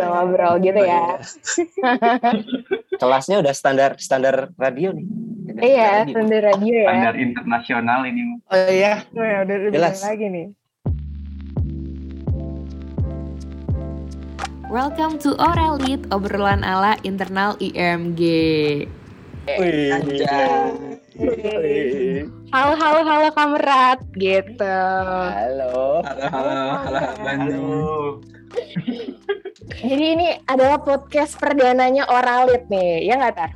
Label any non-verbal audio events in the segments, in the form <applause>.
ngobrol-ngobrol gitu ya. <laughs> Kelasnya udah standar standar radio nih. Iya, standar radio ya. Standar internasional ini. Oh iya. Oh, ya, udah udah Jelas. lagi nih. Welcome to Orelit, obrolan ala internal IMG. Wih. Halo, halo, halo kamerat gitu. Halo. Halo, halo, halo, Bandung. <laughs> Jadi ini adalah podcast perdananya Oralit nih, ya nggak Tar?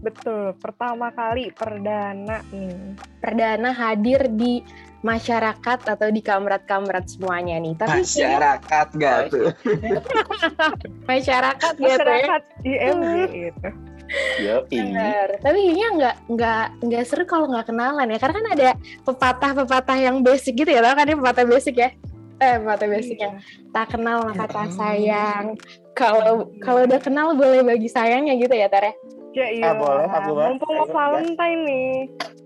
Betul, pertama kali perdana nih. Perdana hadir di masyarakat atau di kamerat-kamerat semuanya nih. Tapi Masyarakat gak tuh? <laughs> masyarakat gitu ya. Masyarakat IMG gitu. Yo, Bener. Tapi kayaknya nggak nggak nggak seru kalau nggak kenalan ya, karena kan ada pepatah-pepatah yang basic gitu ya, tau kan ini pepatah basic ya? Eh, pepatah basic yang tak kenal maka tak sayang. Kalau kalau udah kenal boleh bagi sayangnya gitu ya, Tar ya? Ya iya. boleh, aku. Mumpung mau Valentine nih,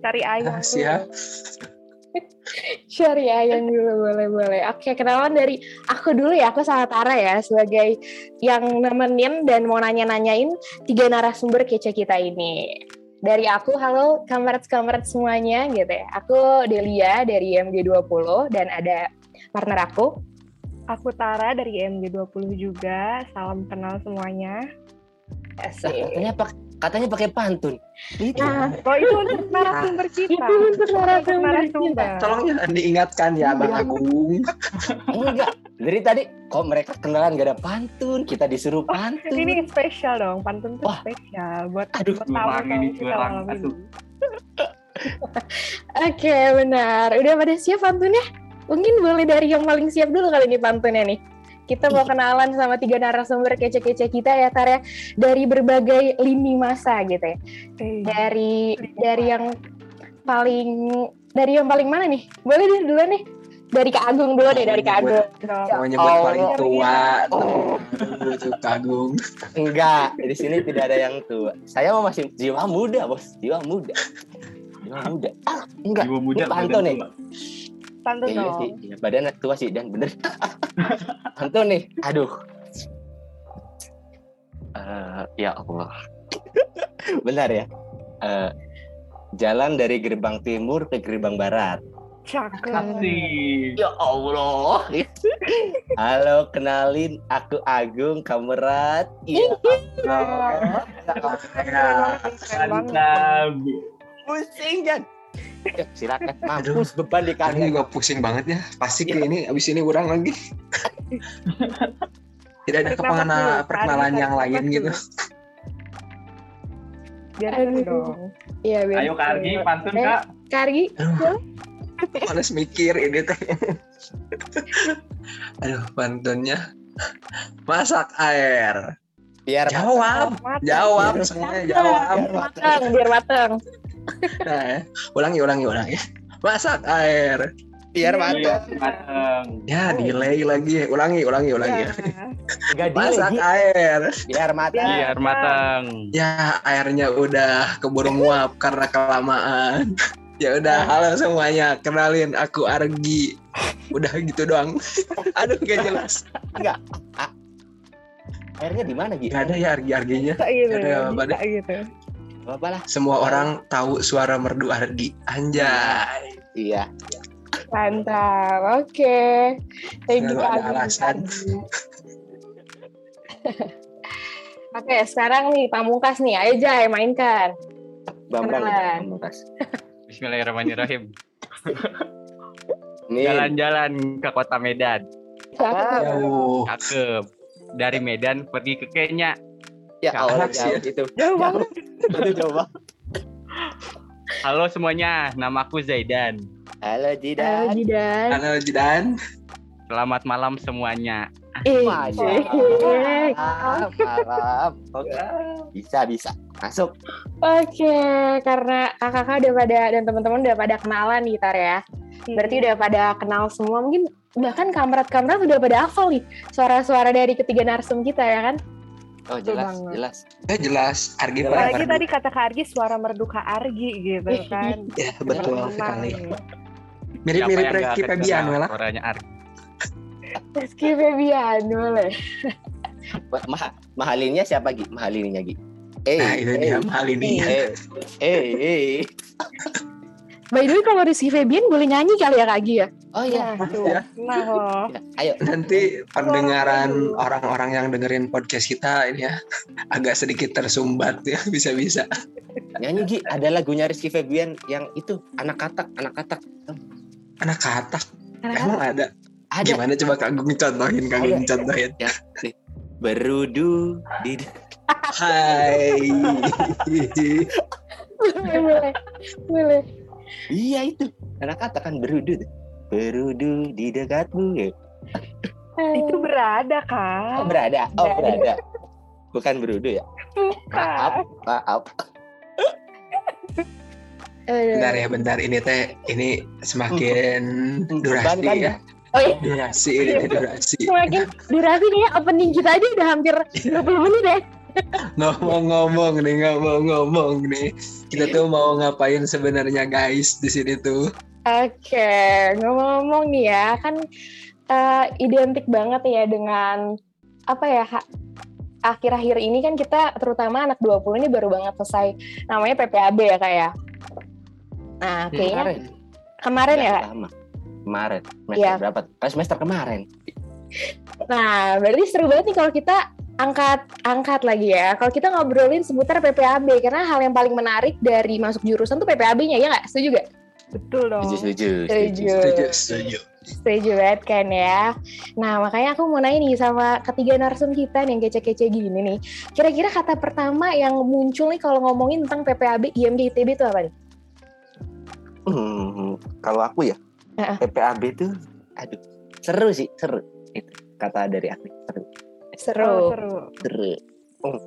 cari ayam. Ah, siap. Cari ayam dulu boleh boleh. Oke, kenalan dari aku dulu ya. Aku sama Tara ya sebagai yang nemenin dan mau nanya-nanyain tiga narasumber kece kita ini. Dari aku, halo kamerat-kamerat semuanya gitu ya. Aku Delia dari MG20 dan ada partner aku. Aku Tara dari MG20 juga. Salam kenal semuanya. Asik. katanya pak katanya pakai pantun. Itu. Nah, Oh itu untuk narasumber kita. itu untuk narasumber kita. Tolong jangan diingatkan ya, Bang Agung. Enggak. Dari tadi kok mereka kenalan gak ada pantun, kita disuruh pantun. Ini spesial dong, pantun tuh Wah. spesial buat Aduh, curang ini, curang. <laughs> Oke, benar. Udah pada siap pantunnya? Mungkin boleh dari yang paling siap dulu kali ini pantunnya nih. Kita mau kenalan sama tiga narasumber kece-kece kita ya, Tar ya. Dari berbagai lini masa gitu ya. Eh, Dari dari yang paling dari yang paling mana nih? Boleh deh dulu nih. Dari Kak Agung dulu deh, dari Kak Agung. Mau nyebut Oh. paling tua. Oh. Tuh, tuh, Kagung. Enggak, di sini tidak ada yang tua. Saya mau masih jiwa muda, Bos. Jiwa muda. Jiwa muda. Ah, enggak. Jiwa muda Ini pantun nih. Pantun Iya dong. sih, iya, badannya tua sih dan bener. <laughs> Pantun nih. Aduh. Eh, ya Allah. <laughs> Benar ya. Eh, jalan dari gerbang timur ke gerbang barat. Cakep. Ya Allah. <laughs> Halo, kenalin aku Agung Kamerat. Iya. Ya. Mantap. Pusing Jan. Ya, silakan mampus beban di Ini kaki. juga pusing banget ya. Pasti kayak ini abis ini kurang lagi. Tidak ada dulu, perkenalan yang lain gitu. Biar Aduh. dong. Iya, bener. Ayo Kak Argi, pantun Eh. Kak. Kargi, Males mikir ini teh. Aduh, pantunnya. Masak air. Biar Jawab, Mata. jawab semuanya jawab. matang, biar matang. Nah, ulangi, ulangi, ulangi. Masak air. biar Iya, matang. mateng. Ya, delay lagi. Ulangi, ulangi, ulangi. Ya. Enggak <laughs> Masak air. Biar matang. Biar mateng. Ya, airnya udah keburu nguap karena kelamaan. <laughs> Ya udah, halo semuanya. Kenalin aku Argi. Udah gitu doang. <laughs> Aduh, gak jelas. Airnya di mana gitu? Gak ada ya Argi-Arginya. Bisa gitu. Ada apa Gitu. Apa lah? Semua orang tahu suara merdu Argi. Anjay. Iya. Mantap. Oke. Thank you Kak ada alasan. <laughs> Oke, sekarang nih Pamungkas nih. Ayo Jai, mainkan. Bambang. Pamungkas. Bismillahirrahmanirrahim. Nih. Jalan-jalan ke kota Medan. Jauh. Cakep. Dari Medan pergi ke Kenya. Ya Allah, jauh itu. Jauh banget. Itu coba. Halo semuanya, namaku Zaidan. Halo Halo Jidan. Jidan. Halo Jidan. Selamat malam semuanya. Eh, eh. Malam, malam. Oke. Bisa, bisa. Masuk. Oke, karena kakak-kakak udah pada dan teman-teman udah pada kenalan nih Tar ya. Berarti udah pada kenal semua. Mungkin bahkan kamerat-kamerat udah pada hafal nih suara-suara dari ketiga narsum kita ya kan? Oh, Betul jelas, banget. jelas. Eh jelas, Argi Jelas. Apalagi merdu. tadi kata Kak Argi suara merdu Kak Argi gitu <laughs> kan. Ya, betul sekali. Mirip-mirip Reski Febian lah. Suaranya Argi. Rizky Febian boleh. Ma- ma- mahalinnya siapa Gi? Mahalinnya Gi? Eh, Nah itu eh, dia hal ini. Eh, eh, eh. By the way, kalau Rizky Febian boleh nyanyi kali ya Kak Gi ya? Oh iya. Nah, tuh. Nah. Ya, Ayo. Nanti pendengaran orang-orang yang dengerin podcast kita ini ya <laughs> agak sedikit tersumbat ya <laughs> bisa-bisa. Nyanyi Gi, ada lagunya Rizky Febian yang itu anak katak, anak katak. Anak katak Karena emang ada. Ada Gimana coba Kagum contohin, Kagum contohin. berudu di Hai. <laughs> boleh, boleh, boleh. Iya itu. Anak katak kan berudu. tuh. Berudu di dekatmu. ya. Itu berada Oh, kan? berada. Oh, Berada. Bukan berudu ya. Maaf, maaf. Eh, Bentar ya, bentar ini teh ini semakin Hmm. durasi kan? ya. Oh iya, Durasi ini durasi. semakin durasi nih opening kita aja udah hampir 20 menit ya. Ngomong-ngomong nih, ngomong-ngomong nih. Kita tuh mau ngapain sebenarnya guys di sini tuh? Oke, ngomong-ngomong nih ya, kan eh, identik banget ya dengan apa ya, ha- akhir-akhir ini kan kita terutama anak 20 ini baru banget selesai namanya PPAB ya kak ya. Nah, kayaknya Kemarin. kemarin ya kak. Lama. Kemarin. Semester Iya. berapa? Kan semester kemarin. Nah, berarti seru banget nih kalau kita angkat angkat lagi ya. Kalau kita ngobrolin seputar PPAB karena hal yang paling menarik dari masuk jurusan tuh PPAB-nya ya nggak? Setuju gak? Betul dong. Setuju, setuju. Setuju. Setuju, setuju. Banget kan ya. Nah, makanya aku mau nanya nih sama ketiga narsum kita nih yang kece-kece gini nih. Kira-kira kata pertama yang muncul nih kalau ngomongin tentang PPAB, IMG, ITB itu apa nih? Hmm, kalau aku ya, Heeh. PPAB itu, aduh, seru sih, seru. Itu kata dari aku, seru, Oh, Seru. seru. seru. Hmm.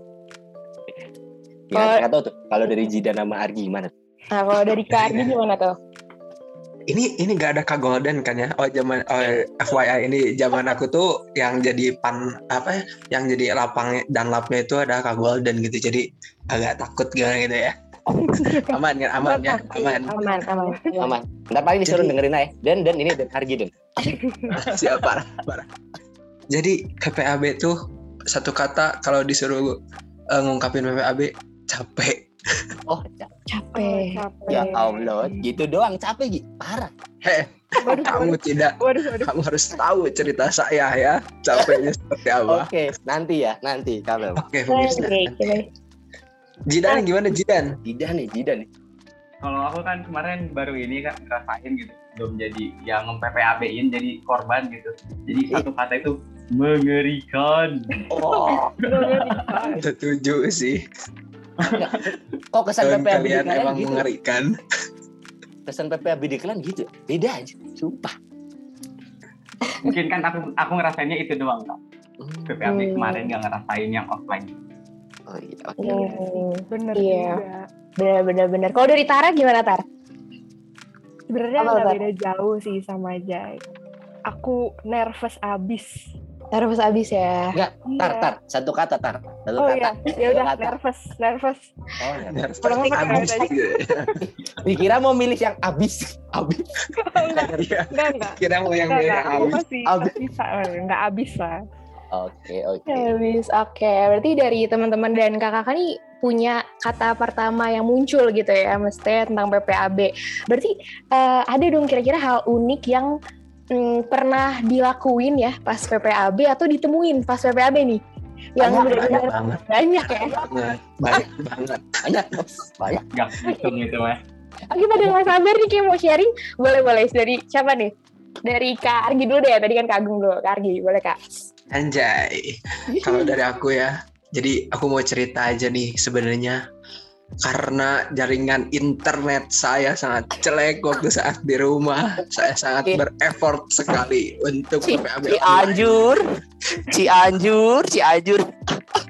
Kalau- Ya, nggak tahu tuh. Kalau dari Jidan sama Argi gimana? Nah, kalau dari Kak Ardi gimana tuh? Ini ini gak ada Kak Golden kan ya? Oh zaman oh, FYI ini zaman aku tuh yang jadi pan apa ya? Yang jadi lapang dan lapnya itu ada Kak Golden gitu. Jadi agak takut gimana gitu ya. <laughs> aman kan? Aman ya? Aman. Aman, aman. Aman. Ntar paling disuruh Jadi- dengerin aja. Dan dan ini dan Argi dan. <laughs> Siap parah, parah. Jadi PPAB tuh satu kata kalau disuruh eh, ngungkapin PPAB capek. <laughs> Oh, ca- Capek. Oh, capek. ya Allah, gitu doang capek Gi. Parah. Heh, Waduh, kamu tidak waduh, waduh. kamu harus tahu cerita saya ya capeknya seperti apa. Oke, nanti ya, nanti kabar. Oke, pemirsa. Oke, oke. Jidan gimana Jidan? Jidan nih, Jidan nih. Kalau aku kan kemarin baru ini kan ngerasain gitu, belum jadi yang nge-PPAB-in jadi korban gitu. Jadi satu kata itu mengerikan. Oh, Setuju sih. kok kesan PPAB di kalian emang gitu? mengerikan. Kesan PPAB di kalian gitu. Beda aja, sumpah. Mungkin kan aku aku ngerasainnya itu doang kak. Hmm. PPAB Hmm. kemarin nggak ngerasain yang offline. Oh iya, oke. Hmm, Bener Iya. juga. bener, bener, bener. Kalau dari Tara gimana, Tar? Sebenarnya nggak Tar? beda jauh sih sama Jai. Aku nervous abis. Nervous abis ya. Enggak, tar, Iya. tar. Satu kata, tar. Satu Oh kata. iya, ya udah nervous, nervous. Oh, ya. Nervous pakai abis. <laughs> Dikira mau milih yang abis. Abis. enggak, Iya, enggak. Kira mau yang Enggak, beda enggak. Aku abis. pasti, Abis. pasti enggak abis lah. Oke, oke. Habis, oke. Berarti dari teman-teman dan kakak nih punya kata pertama yang muncul gitu ya, mestinya tentang PPAB. Berarti eh, ada dong kira-kira hal unik yang mm, pernah dilakuin ya pas PPAB atau ditemuin pas PPAB nih? Yang Banyak, Banyak banget, banyak ya. banget, banyak banget. Banyak. Banyak. Nggak hitung itu mah. Oke, pada nggak sabar nih kayak mau sharing. Boleh-boleh. Dari siapa nih? Dari Kak Argi dulu deh. Tadi kan Kak Agung dulu. Kak Argi, boleh Kak? Anjay. Kalau dari aku ya, jadi aku mau cerita aja nih sebenarnya karena jaringan internet saya sangat jelek waktu saat di rumah. Saya sangat berefort sekali untuk PPAB. Cianjur. Cianjur, Cianjur.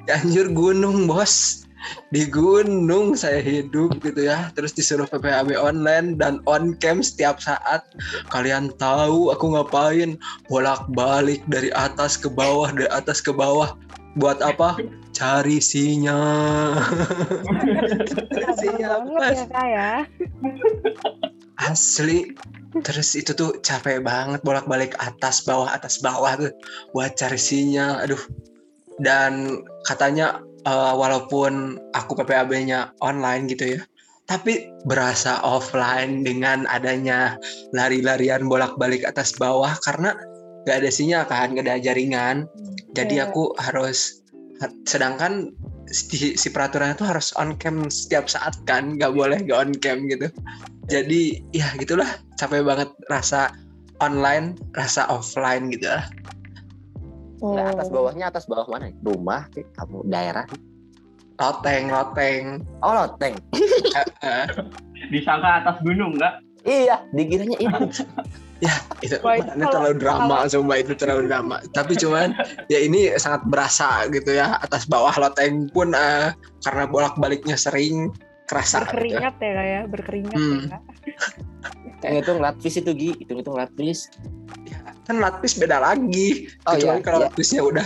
Cianjur gunung bos di gunung saya hidup gitu ya. Terus disuruh PPAB online dan on cam setiap saat. Kalian tahu aku ngapain? Bolak balik dari atas ke bawah dari atas ke bawah. Buat apa? Cari sinyal. <laughs> Sinyal ya ya. asli. Terus itu tuh capek banget bolak balik atas bawah atas bawah tuh. Buat cari sinyal aduh. Dan katanya eh, walaupun aku PPAB-nya online gitu ya tapi berasa offline dengan adanya lari-larian bolak-balik atas bawah karena gak ada sinyal kan gak ada jaringan. Jadi Iya. aku harus sedangkan si, si peraturannya tuh harus on cam setiap saat kan nggak boleh gak on cam gitu. Jadi ya gitulah capek banget rasa online rasa offline gitu lah Nah, atas Hmm. bawahnya atas bawah mana? Rumah, kamu daerah. loteng loteng Oh, loteng. <laughs> Disangka atas gunung nggak? Iya, dikiranya itu. <laughs> itu Wah, itu makanya kalau- terlalu drama sumpah itu terlalu drama tapi cuman ya ini sangat berasa gitu ya atas bawah loteng pun eh, karena bolak baliknya sering kerasa gitu. Berkeringat ya kak ya, berkeringat Hmm. ya kak. Hitung latvis itu Gi, hitung-hitung latvis. Ya, kan lapis beda lagi Oh, kecuali iya, kalau iya. lapisnya udah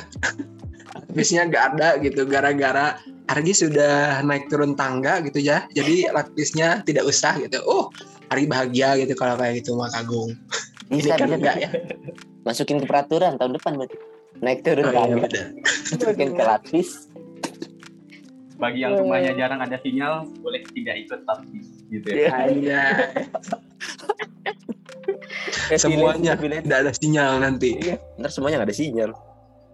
lapisnya nggak ada gitu gara-gara Argi sudah naik turun tangga gitu ya jadi lapisnya tidak usah gitu oh Argi bahagia gitu kalau kayak gitu mah kagung ini Bisa, kan bisa, enggak bisa. ya Masukin ke peraturan tahun depan berarti. Naik turun Oh, iya, tangga. bener. Masukin ke latvis. Bagi yang Iya. rumahnya jarang ada sinyal, boleh tidak ikut lapis gitu ya. Iya. Hanya Eh, <laughs> semuanya tidak ada sinyal nanti Iya, ntar semuanya nggak ada sinyal.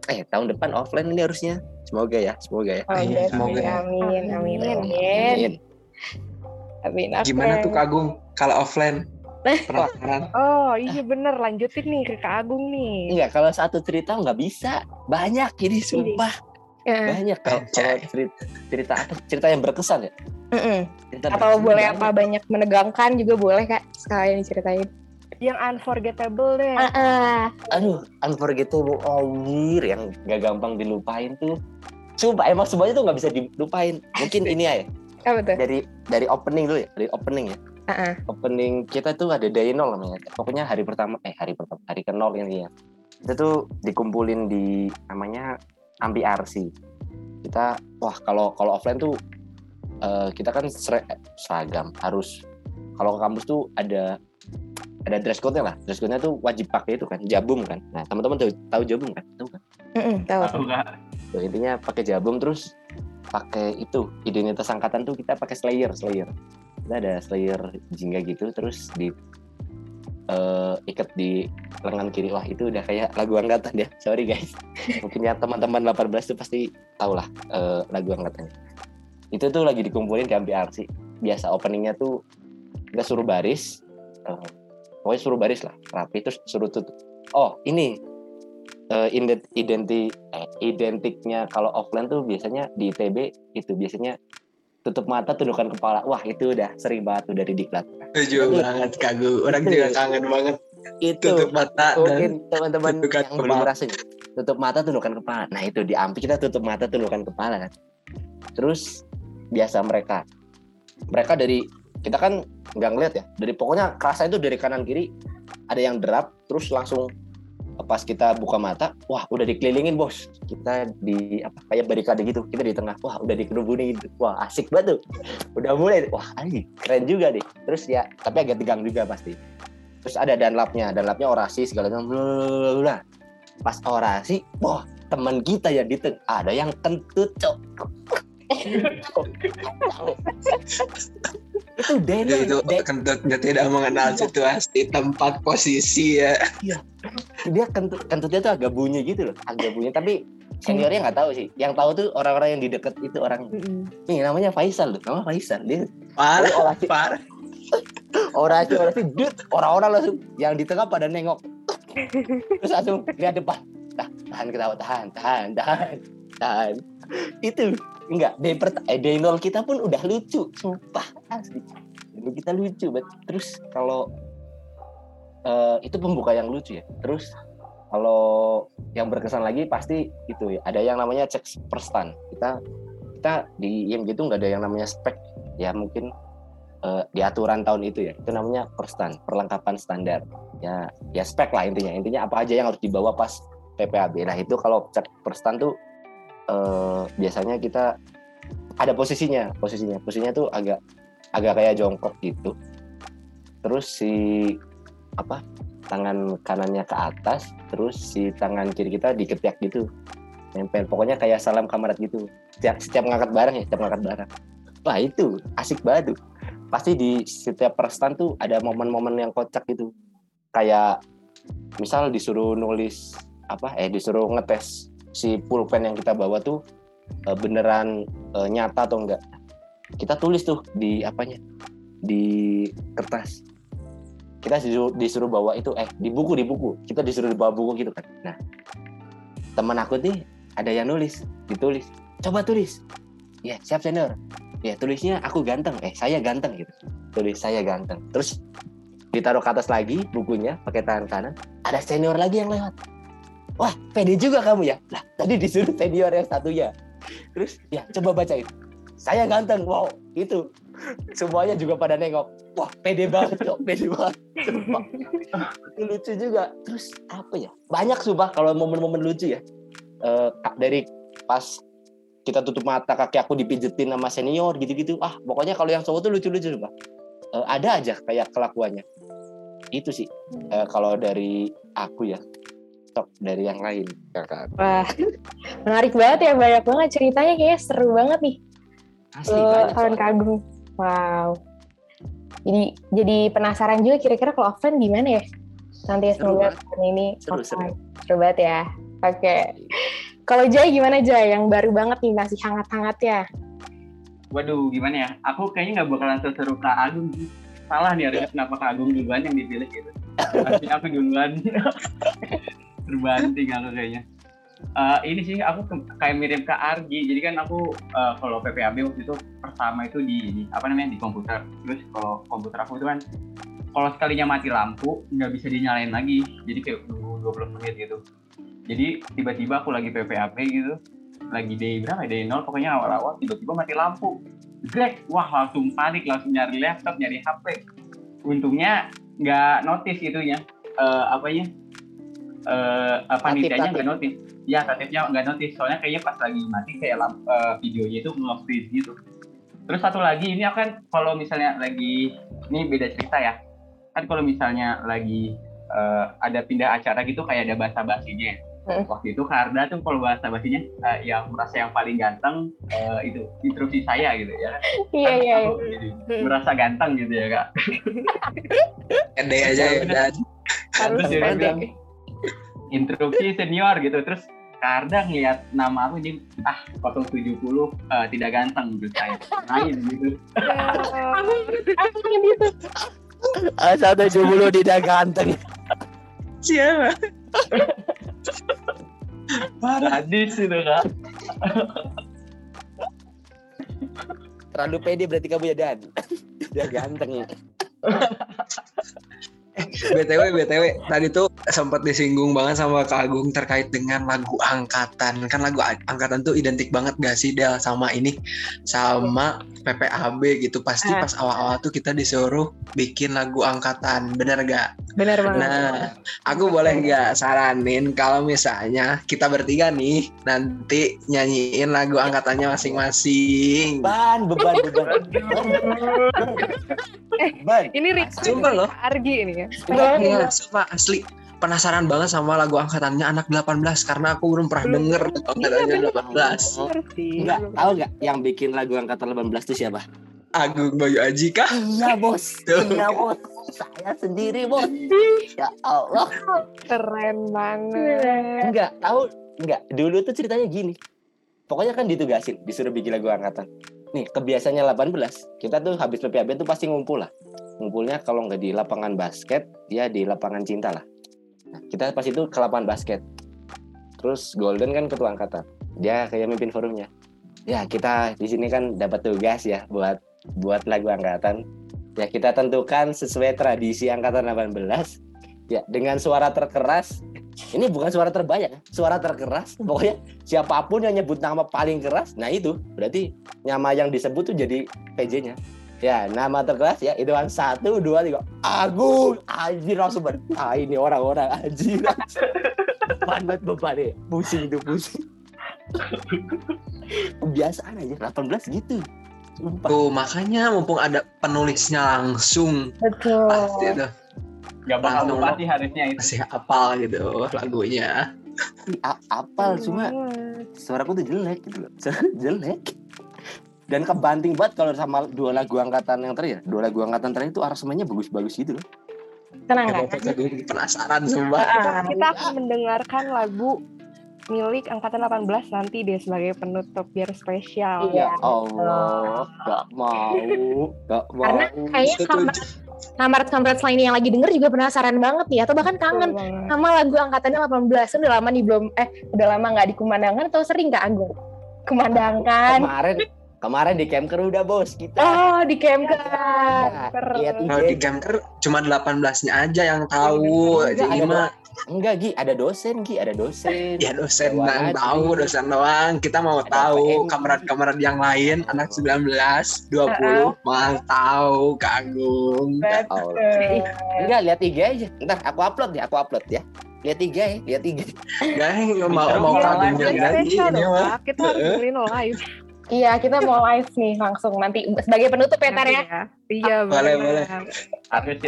Eh, tahun depan offline ini harusnya. Semoga ya, semoga ya. Oh, Iya, amin, semoga ya. amin, amin, amin, Amin. amin. Gimana tuh Kagung kalau offline <laughs> penasaran Oh iya bener, lanjutin nih ke Kak Agung nih. Enggak, kalau satu cerita nggak bisa. Banyak ini, sumpah. Ya, Banyak kalau cerita, cerita apa? Cerita yang berkesan ya. Cerita Atau berkesan boleh banyak. apa banyak menegangkan juga boleh kak sekalian diceritain. Yang unforgettable deh. Ah, ah. Aduh, unforgettable Awir yang gak gampang dilupain tuh. Sumpah emang semuanya tuh nggak bisa dilupain. Mungkin ini ya Apa tuh? dari dari opening dulu ya, dari opening ya. Ah. Opening kita tuh ada day nol namanya. Pokoknya hari pertama, eh hari pertama, hari ke nol ini ya. Itu tuh dikumpulin di namanya Ambi RC. Kita, wah kalau kalau offline tuh eh, kita kan sere- seragam harus kalau ke kampus tuh ada ada dress code-nya lah. Dress code-nya tuh wajib pakai itu kan, jabum kan. Nah, teman-teman tahu, tahu jabum kan? Tahu kan? Mm-mm, tahu. Tahu nggak? Tuh, intinya pakai jabum terus pakai itu identitas angkatan tuh kita pakai slayer slayer kita ada slayer jingga gitu terus di eh, ikat di lengan kiri. Wah itu udah kayak lagu angkatan ya. Sorry guys. <laughs> Mungkin ya teman-teman 18 tuh pasti tau lah eh, lagu angkatannya itu tuh lagi dikumpulin di MPRC biasa openingnya tuh kita suruh baris. Eh, pokoknya suruh baris lah rapi terus suruh tutup. Oh ini ident- identi eh, identiknya kalau offline tuh biasanya di ITB itu biasanya tutup mata tundukkan kepala. Wah itu udah sering banget tuh dari diklat. Setuju banget Kagung orang juga kangen banget. Itu. Tutup mata dan mungkin teman-teman yang belum ngerasain tutup mata tundukkan kepala. Nah itu di ampi kita tutup mata tundukkan kepala. Kan terus biasa mereka. Mereka dari kita kan nggak ngeliat ya. Dari pokoknya kerasa itu dari kanan kiri ada yang derap terus langsung pas kita buka mata wah udah dikelilingin bos. Kita di apa kayak barikade gitu. Kita di tengah wah udah dikerubuni. Wah asik banget tuh. Udah mulai. Wah anjing. keren juga deh terus ya tapi agak tegang juga pasti. Terus ada danlapnya danlapnya orasi segala macam. Pas orasi wah teman kita yang di tengah ada yang kentut cok. Itu Ya, Daniel. Itu kentutnya tidak mengenal situasi tempat posisi ya dia kentut kentutnya tuh agak bunyi gitu loh agak bunyi. Tapi seniornya nggak tahu sih. Yang tahu tuh orang-orang yang di deket itu orang. Mm-mm. nih namanya Faisal loh. Nama Faisal. Dia parah Oh, orasi parah. <laughs> Orasi orasi dut orang-orang langsung yang di tengah pada nengok. Terus langsung lihat depan. Nah, tahan ketawa. Tahan tahan tahan tahan. Itu enggak day pert eh, day nol kita pun udah lucu. Sumpah asli. Kita lucu bet. Terus kalau eh, itu pembuka yang lucu ya. Terus kalau yang berkesan lagi pasti itu ya. Ada yang namanya cek per stand kita kita di IMG itu nggak ada yang namanya spek. Ya mungkin eh, di aturan tahun itu ya. Itu namanya per stand perlengkapan standar. Ya ya spek lah intinya. Intinya apa aja yang harus dibawa pas PPAB nah itu kalau cek per stand tuh eh, biasanya kita ada posisinya. Posisinya. Posisinya tuh agak agak kayak jongkok gitu. Terus si apa tangan kanannya ke atas terus si tangan kiri kita diketiak gitu. Nempel pokoknya kayak salam kamarad gitu. Setiap setiap ngangkat barang ya setiap ngangkat barang. Wah itu asik banget tuh. Pasti di setiap perstan tuh ada momen-momen yang kocak gitu. Kayak misal disuruh nulis apa eh disuruh ngetes si pulpen yang kita bawa tuh eh, beneran eh, nyata atau enggak. Kita tulis tuh di apanya? Di kertas kita disuruh, disuruh bawa itu eh di buku di buku. Kita disuruh bawa buku gitu kan. Nah teman aku nih ada yang nulis ditulis. Coba tulis. Ya siap senior. Ya tulisnya aku ganteng. Eh saya ganteng gitu. Tulis saya ganteng. Terus ditaruh ke atas lagi bukunya pakai tangan kanan. Ada senior lagi yang lewat. Wah pede juga kamu ya. Lah tadi disuruh senior yang satunya. Terus ya coba bacain. Saya ganteng. Wow itu semuanya juga pada nengok. Wah pede banget kok pede banget. Sumpah. lucu juga. Terus apa ya? Banyak sumpah kalau momen-momen lucu ya. Eh, kak- dari pas kita tutup mata kaki aku dipijetin sama senior gitu-gitu. Ah pokoknya kalau yang cowok tuh lucu-lucu sumpah. Eh, ada aja kayak kelakuannya. Itu sih. Eh, kalau dari aku ya. Sok dari yang lain kakak. Wah, menarik banget ya, banyak banget ceritanya. Kayaknya seru banget nih. asli soalnya. kagum. Wow. Jadi jadi penasaran juga kira-kira kalau offline gimana ya? Nanti Seru semoga tahun ini Seru, offline. Seru banget ya. Oke. Kalau Jai gimana Jai? Yang baru banget nih masih hangat-hangat ya. Waduh, gimana ya? Aku kayaknya nggak bakalan seseru Kak Agung. Salah nih harusnya kenapa Kak Agung duluan yang dipilih gitu. Harusnya aku duluan. <laughs> Terbanting aku kayaknya. Eh, ini sih aku ke- kayak mirip ke Argi. Jadi kan aku eh, kalau PPAB waktu itu pertama itu di, di- apa namanya di komputer. Terus kalau komputer aku itu kan kalau sekalinya mati lampu nggak bisa dinyalain lagi. Jadi kayak nunggu 20 menit gitu. Jadi tiba-tiba aku lagi PPAB gitu lagi day berapa ya? day nol pokoknya awal-awal tiba-tiba mati lampu Greg wah langsung panik langsung nyari laptop nyari HP untungnya nggak notice itunya apanya eh apa Tatip, panitianya nggak notice ya tatipnya nggak notice. Soalnya kayaknya pas lagi mati kayak lamp, eh, videonya itu nge-freeze gitu. Terus satu lagi ini akan kalau misalnya lagi ini beda cerita ya. Kan kalau misalnya lagi eh, ada pindah acara gitu kayak ada bahasa basinya Hmm. waktu itu Karda tuh kalau bahasa basinya eh, yang merasa yang paling ganteng eh, itu instruksi saya gitu ya. Iya Kan iya. aku jadi merasa ganteng gitu ya kak. Pede aja ya dan. <laughs> Harus Terus dia bilang, instruksi senior gitu. Terus Karda ngeliat nama aku jadi ah 070 eh, tidak ganteng gitu saya. Lain gitu. Aku aku gitu. ah satu dulu tidak ganteng. Siapa? Parah. Hadis itu kak. Terlalu pede berarti kamu ya dan. Tidak ganteng ya btw btw tadi tuh sempat disinggung banget sama Kak Agung terkait dengan lagu angkatan kan lagu angkatan tuh identik banget gak sih Del sama ini sama PPAB gitu pasti Ah. pas awal-awal tuh kita disuruh bikin lagu angkatan bener gak Benar banget. Nah, aku boleh nggak saranin kalau misalnya kita bertiga nih nanti nyanyiin lagu angkatannya masing-masing. ban beban beban <laughs> ban Ini request Sumpah dari loh. Kak Argi ini ya. Iya, sumpah asli penasaran banget sama lagu angkatannya anak 18 karena aku belum pernah denger lagu angkatannya 18. Ngerti. Enggak, tahu nggak yang bikin lagu angkatan 18 itu siapa? Agung Bayu Aji kah? Iya bos, Tuh. iya bos, saya sendiri bos. Ya Allah. Keren banget. Enggak, tahu enggak. Dulu tuh ceritanya gini. Pokoknya kan ditugasin, disuruh bikin lagu angkatan. Nih, kebiasaannya 18, kita tuh habis PPAB tuh pasti ngumpul lah. Ngumpulnya kalau nggak di lapangan basket, ya di lapangan cinta lah. Nah, kita pas itu ke lapangan basket. Terus Golden kan ketua angkatan. Dia kayak mimpin forumnya. Ya, kita di sini kan dapat tugas ya buat buat lagu angkatan. Ya, kita tentukan sesuai tradisi angkatan 18. Ya, dengan suara terkeras ini bukan suara terbanyak, ya, suara terkeras. Pokoknya siapa pun yang nyebut nama paling keras, nah itu berarti nama yang disebut tuh jadi PJ-nya. Ya, nama terkeras ya itu kan satu, dua, tiga. Agung, anjir langsung ber. Ah ini orang-orang anjir. Beban banget beban ya. Pusing itu pusing. Kebiasaan aja 18 gitu. Sumpah. Tuh, makanya mumpung ada penulisnya langsung Betul. pasti tuh nggak bakal lupa sih harusnya itu masih apal gitu lagunya. A- apal cuma banget. suaraku tuh jelek gitu loh <laughs> jelek dan kebanting banget kalau sama dua lagu angkatan yang terakhir dua lagu angkatan terakhir itu aransemennya bagus-bagus gitu loh Tenang kan? penasaran sumpah. Kita, kita akan mendengarkan lagu milik angkatan 18 nanti deh sebagai penutup biar spesial. Iya. ya Allah gak mau gak mau Karena kayaknya kamar kamar kamar selain yang lagi denger juga penasaran banget nih atau bahkan kangen sama lagu angkatannya 18 kan udah lama nih belum eh udah lama nggak dikumandangkan atau sering Kak Agung? Kumandangkan. kemarin kemarin di camper udah bos kita. Oh, di camp Nah, lihat Kalau di IG Camker cuma 18-nya aja yang tahu. Enggak, Jadi mah enggak Gi. Ada dosen Gi. Ada dosen. Ya dosen aja. tahu, dosen doang. Kita mau Ada tahu kamerat-kamerat yang lain anak 19, 20 mau tahu Kagum. Allah. enggak lihat IG aja. Ntar aku upload ya aku upload ya. Lihat IG ya lihat IG. Guys, mau mau Iya, kagumnya lagi ini mah. Kita harus live. Iya, kita mau live nih langsung nanti sebagai penutup ya Tar ya. Ya. Iya, Boleh, benar. boleh. itu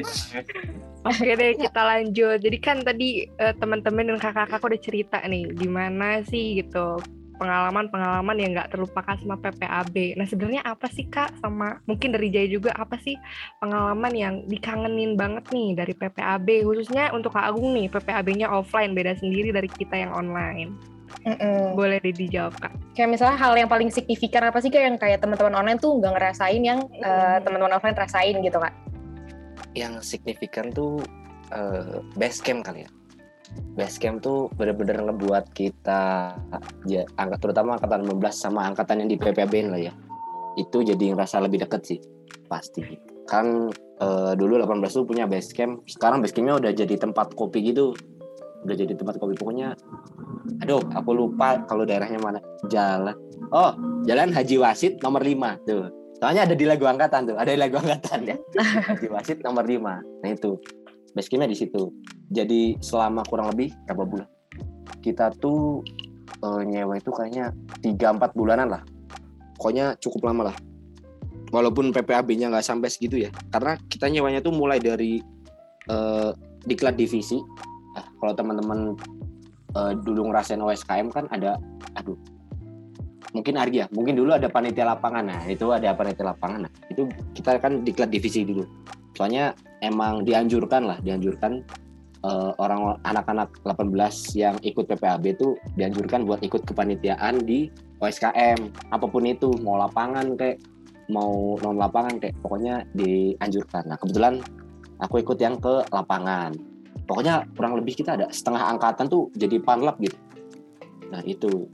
Oke deh, kita lanjut. Jadi kan tadi eh, teman-teman dan kakak-kakak udah cerita nih, gimana sih gitu pengalaman-pengalaman yang nggak terlupakan sama PPAB. Nah sebenarnya apa sih kak sama mungkin dari Jaya juga apa sih pengalaman yang dikangenin banget nih dari PPAB khususnya untuk Kak Agung nih PPAB-nya offline beda sendiri dari kita yang online. Mm-mm. Boleh deh dijawab kak. Kayak misalnya hal yang paling signifikan apa sih kayak yang kayak teman-teman online tuh nggak ngerasain yang eh, teman-teman offline rasain gitu kak? yang signifikan tuh eh, base camp kali ya base camp tuh bener-bener ngebuat kita ya angkat terutama angkatan 15 sama angkatan yang di PPB lah ya itu jadi ngerasa lebih deket sih pasti kan eh, dulu 18 tuh punya base camp sekarang base campnya udah jadi tempat kopi gitu udah jadi tempat kopi pokoknya aduh aku lupa kalau daerahnya mana. Jalan. Oh jalan Haji Wasit nomor 5 tuh. Soalnya ada di lagu angkatan tuh. Ada di lagu angkatan ya. <laughs> Haji Wasit nomor 5 nah itu. Base campnya di situ. Jadi selama kurang lebih berapa bulan? Kita tuh eh, nyewa itu kayaknya 3-4 bulanan lah. Pokoknya cukup lama lah. Walaupun PPAB-nya nggak sampai segitu ya. Karena kita nyewanya tuh mulai dari eh, diklat divisi kalau teman-teman eh, dulu ngerasain OSKM kan ada aduh mungkin Argi ya mungkin dulu ada panitia lapangan. Nah itu ada panitia lapangan. Nah itu kita kan diklat divisi dulu. Soalnya emang dianjurkan lah dianjurkan eh, orang anak-anak 18 yang ikut PPAB itu dianjurkan buat ikut kepanitiaan di OSKM apa pun itu mau lapangan kayak mau non lapangan kayak pokoknya dianjurkan. Nah kebetulan aku ikut yang ke lapangan pokoknya kurang lebih kita ada setengah angkatan tuh jadi panlap gitu. Nah itu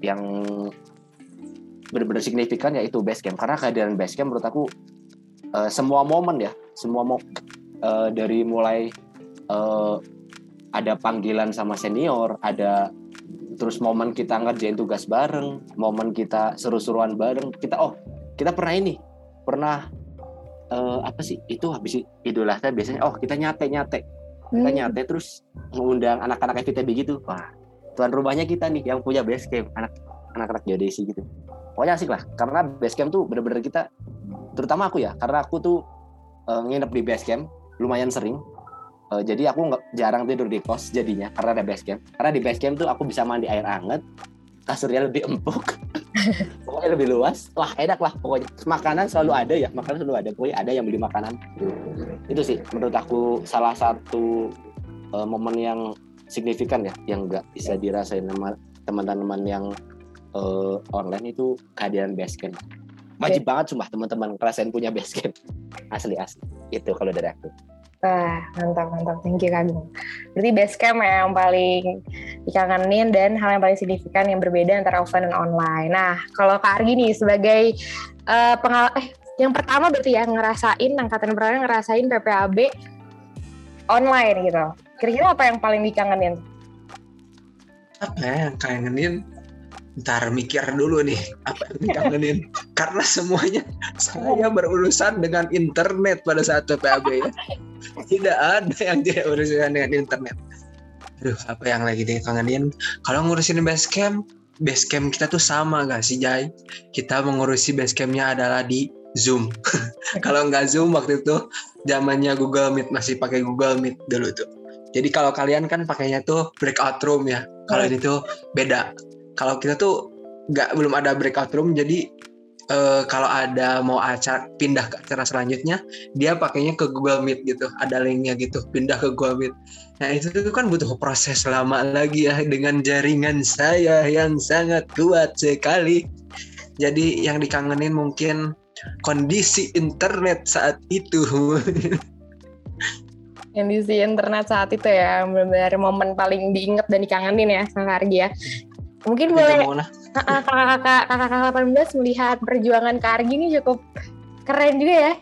yang benar-benar signifikan yaitu base camp. Karena kehadiran base camp menurut aku eh, semua momen ya semua mo eh, dari mulai eh, ada panggilan sama senior ada terus momen kita ngerjain tugas bareng momen kita seru-seruan bareng. Kita oh kita pernah ini pernah eh, apa sih? Itu habis Idul Adha biasanya oh kita nyate nyate kita Hmm. nyate terus mengundang anak-anak FITB gitu. Wah tuan rumahnya kita nih yang punya base camp anak anak-anak geodesi gitu. Pokoknya asik lah karena base camp tuh bener-bener kita terutama aku ya karena aku tuh eh, nginep di base camp lumayan sering. Eh, jadi aku nggak jarang tidur di kos jadinya karena ada base camp. Karena di base camp tuh aku bisa mandi air hangat kasurnya lebih empuk <laughs> pokoknya lebih luas. Lah enak lah pokoknya. Makanan selalu ada ya. Makanan selalu ada. Pokoknya ada yang beli makanan. Itu sih menurut aku salah satu eh, momen yang signifikan ya yang nggak bisa dirasain sama teman-teman yang eh, online itu kehadiran basecamp wajib banget sumpah teman-teman ngerasain punya basecamp asli asli. Itu kalau dari aku Wah, mantap, mantap. Thank you, Kak. Berarti base camp ya yang paling dikangenin dan hal yang paling signifikan yang berbeda antara offline dan online. Nah, kalau Kak Argi nih sebagai eh pengal eh yang pertama berarti ya ngerasain angkatan pertama ngerasain PPAB online gitu. Kira-kira apa yang paling dikangenin? apa ya yang kangenin ntar mikir dulu nih apa yang dikangenin? Karena semuanya saya berurusan dengan internet pada saat PPAB ya. Tidak ada yang tidak berurusan dengan internet. Aduh apa yang lagi dikangenin? Kalau ngurusin basecamp basecamp kita tuh sama gak sih Jai? Kita mengurusi basecampnya adalah di Zoom. <laughs> Kalau nggak Zoom waktu itu zamannya Google Meet masih pakai Google Meet dulu tuh. Jadi kalau kalian kan pakainya tuh breakout room ya. Kalau ini tuh beda. Kalau kita tuh nggak belum ada breakout room, jadi eh, kalau ada mau acara pindah ke acara selanjutnya, dia pakainya ke Google Meet gitu. Ada linknya gitu, pindah ke Google Meet. Nah itu tuh kan butuh proses lama lagi ya dengan jaringan saya yang sangat kuat sekali. Jadi yang dikangenin mungkin kondisi internet saat itu. <laughs> Kondisi internet saat itu ya, benar-benar momen paling diinget dan dikangenin ya Kak Argi ya. Mungkin boleh kakak-kakak kakak-kakak 18 melihat perjuangan Kak Argi ini cukup keren juga ya.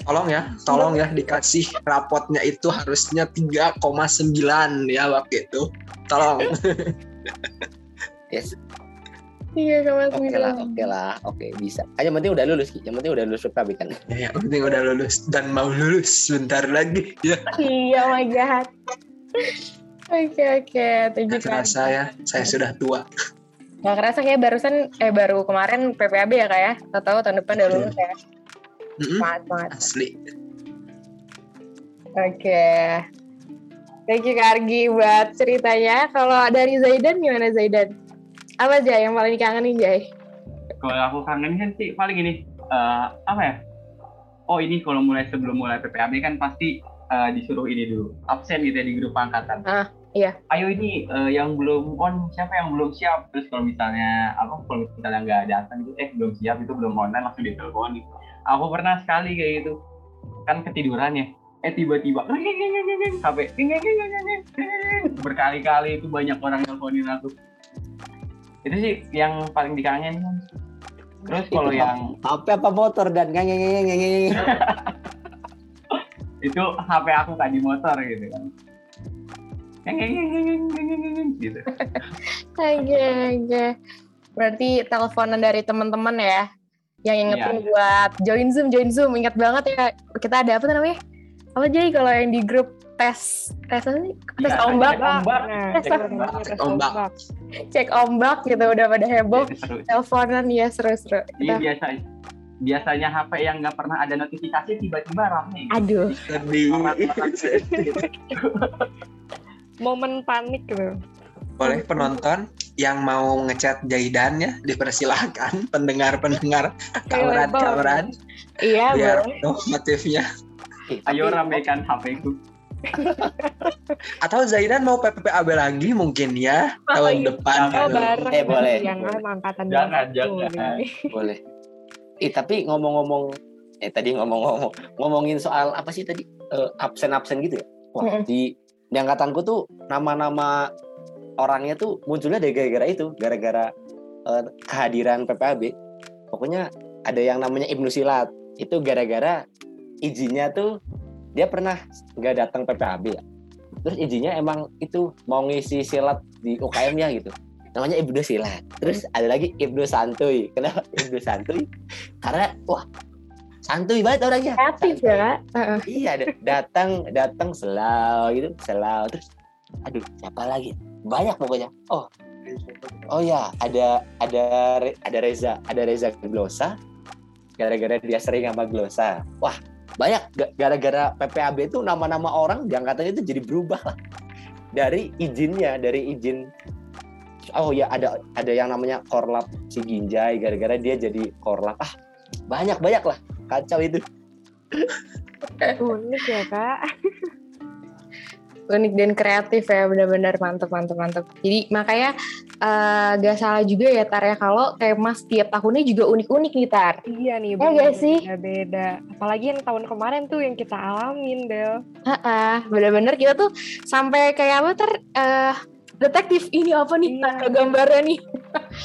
tolong ya, tolong ya dikasih rapotnya itu harusnya 3,9 ya waktu itu. Tolong. <laughs> Yes. Iya sama Oke lah, oke lah, oke bisa. Ah, yang penting udah lulus, Ki. yang penting udah lulus PKB kan. ya, yang penting udah lulus dan mau lulus sebentar lagi. Ya, Iya, oh my god. Oke oke, tujuh nggak kerasa ya, saya sudah tua. Gak kerasa kayak barusan, eh baru kemarin PPAB ya kak ya? Tahu-tahu tahun depan udah lulus ya? Mm-mm, Semangat banget. Asli. Oke. Thank you Kak Argi buat ceritanya. Kalau dari Zaidan gimana Zaidan? Apa aja yang paling dikangenin Jay? Kalau aku kangen kan sih paling ini eh, apa ya? Oh ini kalau mulai sebelum mulai PPAB kan pasti eh, disuruh ini dulu absen gitu ya di grup angkatan. Ah, iya. Ayo ini eh, yang belum on siapa yang belum siap? Terus kalau misalnya apa kalau misalnya nggak datang gitu eh belum siap itu belum online langsung ditelepon nih. Aku pernah sekali kayak gitu. Kan ketiduran ya. Eh tiba-tiba sampai berkali-kali itu banyak orang nelfonin aku. Itu sih yang paling dikangen terus kalau Itu yang HP apa motor dan? <laughs> Itu HP aku kan di motor gitu kan gitu Oke, oke. Berarti teleponan dari teman-teman ya yang ingetin buat join Zoom, join Zoom. Ingat banget ya, kita ada apa namanya? Apa jadi kalau yang di grup tes tes apa sih? Tes Iya, ombak, cek ombak. Nah, Cek ombak. Cek ombak. cek ombak gitu udah pada heboh. Teleponan ya seru-seru. Iya Kita- biasa biasanya HP yang nggak pernah ada notifikasi tiba-tiba rame gitu. Aduh, Sedih. Momen panik gitu. Boleh penonton yang mau ngechat Jaidan ya dipersilahkan <laughs> pendengar-pendengar kameran-kameran iya biar boleh. motifnya. Ayo ramekan HP ku. <laughs> Atau Zaidan mau PPAB lagi mungkin ya Oh, tahun iya. depan. Oh, bareng. Eh, boleh. Jangan angkatan Jangan, 21 jangan. nih. <laughs> boleh. Eh tapi ngomong-ngomong eh tadi ngomong-ngomong ngomongin soal apa sih tadi Eh, absen-absen gitu ya. Wah, di di angkatanku tuh nama-nama orangnya tuh munculnya dari gara-gara itu, gara-gara eh, kehadiran PPAB. Pokoknya ada yang namanya Ibnu Silat. Itu gara-gara izinnya tuh dia pernah nggak datang PPAB ya. Terus izinnya emang itu mau ngisi silat di UKM ya gitu namanya Ibnu Silat. Terus ada lagi Ibnu Santuy. Kenapa Ibnu Santuy? Karena wah santuy banget orangnya. Kreatif ya. Heeh. Iya, da- datang datang selau gitu, selau terus aduh, siapa lagi? Banyak pokoknya. Oh. Oh ya, ada ada ada Reza, ada Reza Glosa. Gara-gara dia sering sama Glosa. Wah, banyak Ga- gara-gara PPAB itu nama-nama orang di angkatan itu jadi berubah lah. Dari izinnya, dari izin Oh ya ada ada yang namanya Korlap si Ginjai gara-gara dia jadi Korlap. Ah, banyak-banyak lah. Kacau itu. Unik ya kak. unik dan kreatif ya benar-benar mantep mantep mantep jadi makanya eh, gak salah juga ya Tar ya kalau tema setiap tahunnya juga unik-unik nih Tar Iya nih. Ya nggak sih? Beda. Apalagi yang tahun kemarin tuh yang kita alamin Del. Ah, benar-benar kita tuh sampai kayak apa Tar eh, detektif ini apa nih Iya. gambarnya nih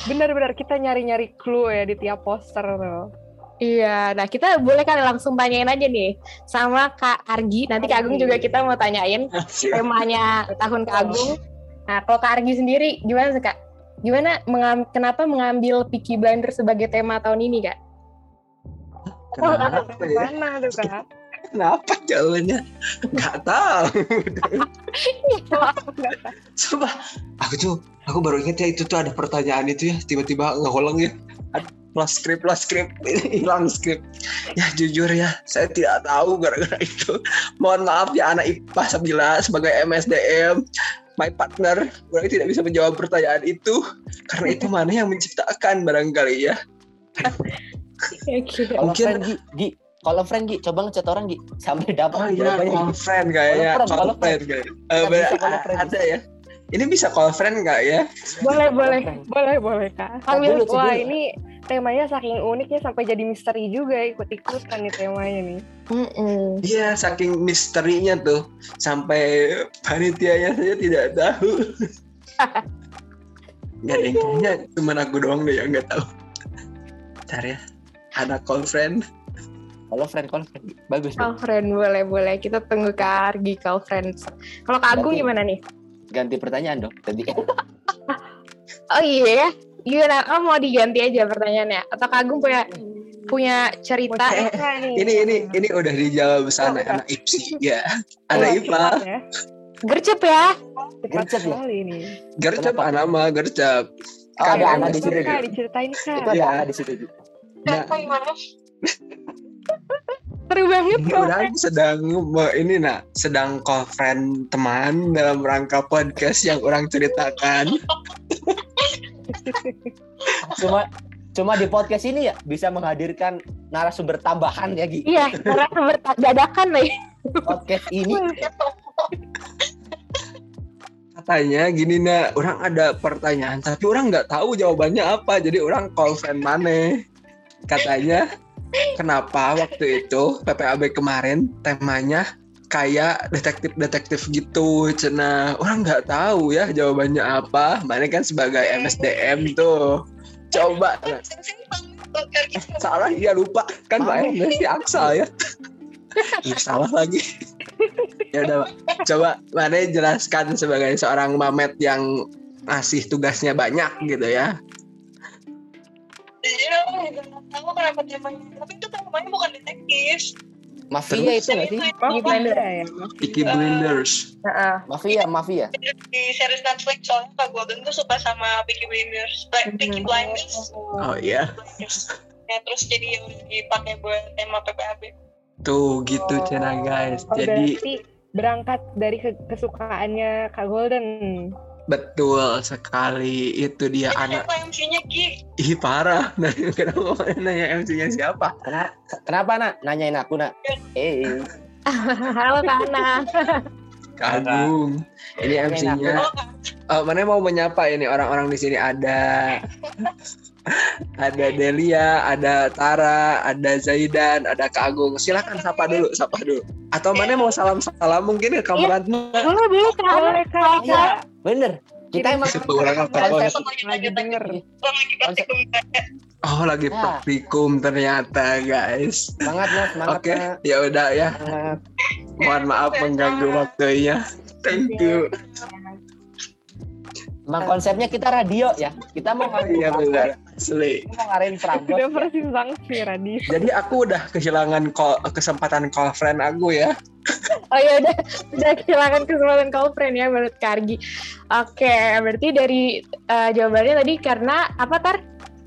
Bener-bener kita nyari-nyari clue ya di tiap poster tuh. Iya nah kita boleh kali langsung tanyain aja nih sama Kak Argi nanti Kak Agung juga kita mau tanyain temanya tahun Kak Agung nah kalau Kak Argi sendiri gimana sih Kak gimana mengam- kenapa mengambil Peaky Blinders sebagai tema tahun ini Kak Kenapa ya? Mana tuh kak? Kenapa jawabannya? Gak tahu. Coba aku tuh aku baru inget ya itu tuh ada pertanyaan itu ya tiba-tiba ngeholeng ya. Plus skrip plus skrip ini <laughs> hilang skrip ya jujur ya saya tidak tahu gara-gara itu. Mohon maaf ya anak IPA Sabila sebagai MSDM my partner. Berarti tidak bisa menjawab pertanyaan itu. Karena itu mana yang menciptakan barangkali ya. Oke. Kalau Mungkin- friend Gi, Gi, kalau friend Gi, coba ngechat orang Gi. Sampai dapat oh iya call friend kayaknya Call friend, call friend kayaknya Eh, Nggak ber- bisa call friend. ada ya? Ini bisa call friend nggak ya? Boleh, boleh. Boleh, boleh kak. Chat wah ini temanya saking uniknya sampai jadi misteri juga ikut-ikutan nih temanya nih. Iya, saking misterinya tuh sampai panitianya saja tidak tahu. <laughs> Nggak deh, kayaknya cuma aku doang deh yang nggak tahu. Ntar ya, ada call friend. Kalau friend, kalau friend bagus. Call friend boleh boleh kita tunggu Kak Argi call friend. Kalau Kak Agung gimana nih? Ganti pertanyaan dong. Tadi <laughs> Oh iya ya. Gimana? Oh mau diganti aja pertanyaannya? Atau Kak Agung punya punya cerita? Ini ini ini udah dijawab sana Oh, anak IPSI ya. <laughs> Anak IPA, ya. Gercep ya? Gercep ya? sekali nih. gercep nama gercep. Oh, ada Kan anak di situ. Gi. diceritain Itu kak. ada Iya. anak di situ. Gi. Nah, Seru banget ini kok. orang sedang ini nak sedang call friend teman dalam rangka podcast yang orang ceritakan. <laughs> Cuma cuma di podcast ini ya bisa menghadirkan narasumber tambahan ya Gi. Iya, karena ber- dadakan nih. Podcast ini. Katanya gini nak. Orang ada pertanyaan tapi orang nggak tahu jawabannya apa. Jadi orang call friend mana? Katanya kenapa waktu itu PPAB kemarin temanya kayak detektif-detektif gitu cina orang nggak tahu ya jawabannya apa mana kan sebagai MSDM tuh coba. Eh, salah iya lupa kan Pak M si Aksal ya salah lagi ya udah Pak. coba mana jelaskan sebagai seorang mamet yang ngasih tugasnya banyak gitu ya Iya, aku juga nggak tahu kenapa temanya. Tapi itu temanya bukan detektif. Mafia itu nggak sih? Oh, Gimana? ada ya. Peaky Blinders Heeh. Mafia, mafia. Di series Netflix soalnya Kak Golden tuh suka sama Peaky Blinders. Black Peaky Blinders. oh iya. <laughs> Ya terus jadi yang dipakai buat tema PPAB. tuh gitu cina guys Oh, jadi berarti berangkat dari ke- kesukaannya Kak Golden. Betul sekali itu dia anak Siapa MC-nya Ki? ih parah <laughs> nah kenapa nanya MC-nya siapa Kenapa, kenapa nak? Nanyain aku nak. Eh, <laughs> Halo Kak Ana. <laughs> Kagum ini MC-nya Oh. Eh, mana mau menyapa ini orang-orang di sini ada ada Delia, ada Tara, ada Zaidan, ada Kak Agung. Silakan sapa dulu, sapa dulu. Atau mana mau salam-salam mungkin ke kamu Ratna? Boleh, boleh Kak. Boleh Kak. Iya. bener. Kita emang orang apa? konsep, Lagi denger. Oh, lagi Ya. praktikum ternyata, guys. semangat semangat Oke, nak. ya udah ya. Mohon maaf mengganggu waktunya. Thank you. Emang konsepnya kita radio ya. Kita mau ngarahin Iya benar. Asli. kita mau ngarahin Prambos. Udah persis sanksi Radis. Jadi aku udah kehilangan call, kesempatan call friend aku ya. Oh ya udah, udah kehilangan kesempatan call friend ya menurut Kargi. Oke, berarti dari eh, jawabannya tadi karena apa tar?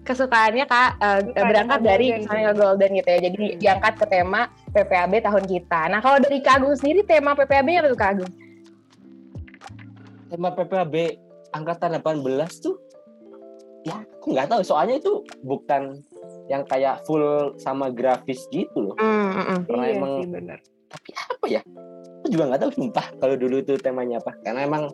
Kesukaannya kak eh, Kesukaan berangkat dari misalnya Golden gitu ya. Jadi Hmm. diangkat ke tema PPAB tahun kita. Nah kalau dari Kak Agung sendiri tema PPAB-nya apa tuh Kak Agung? Tema PPAB angkatan 18 tuh ya aku nggak tahu soalnya itu bukan yang kayak full sama grafis gitu loh. Hmm, hmm. Karena Iya emang sih bener. tapi apa ya aku juga nggak tahu sumpah kalau dulu itu temanya apa karena emang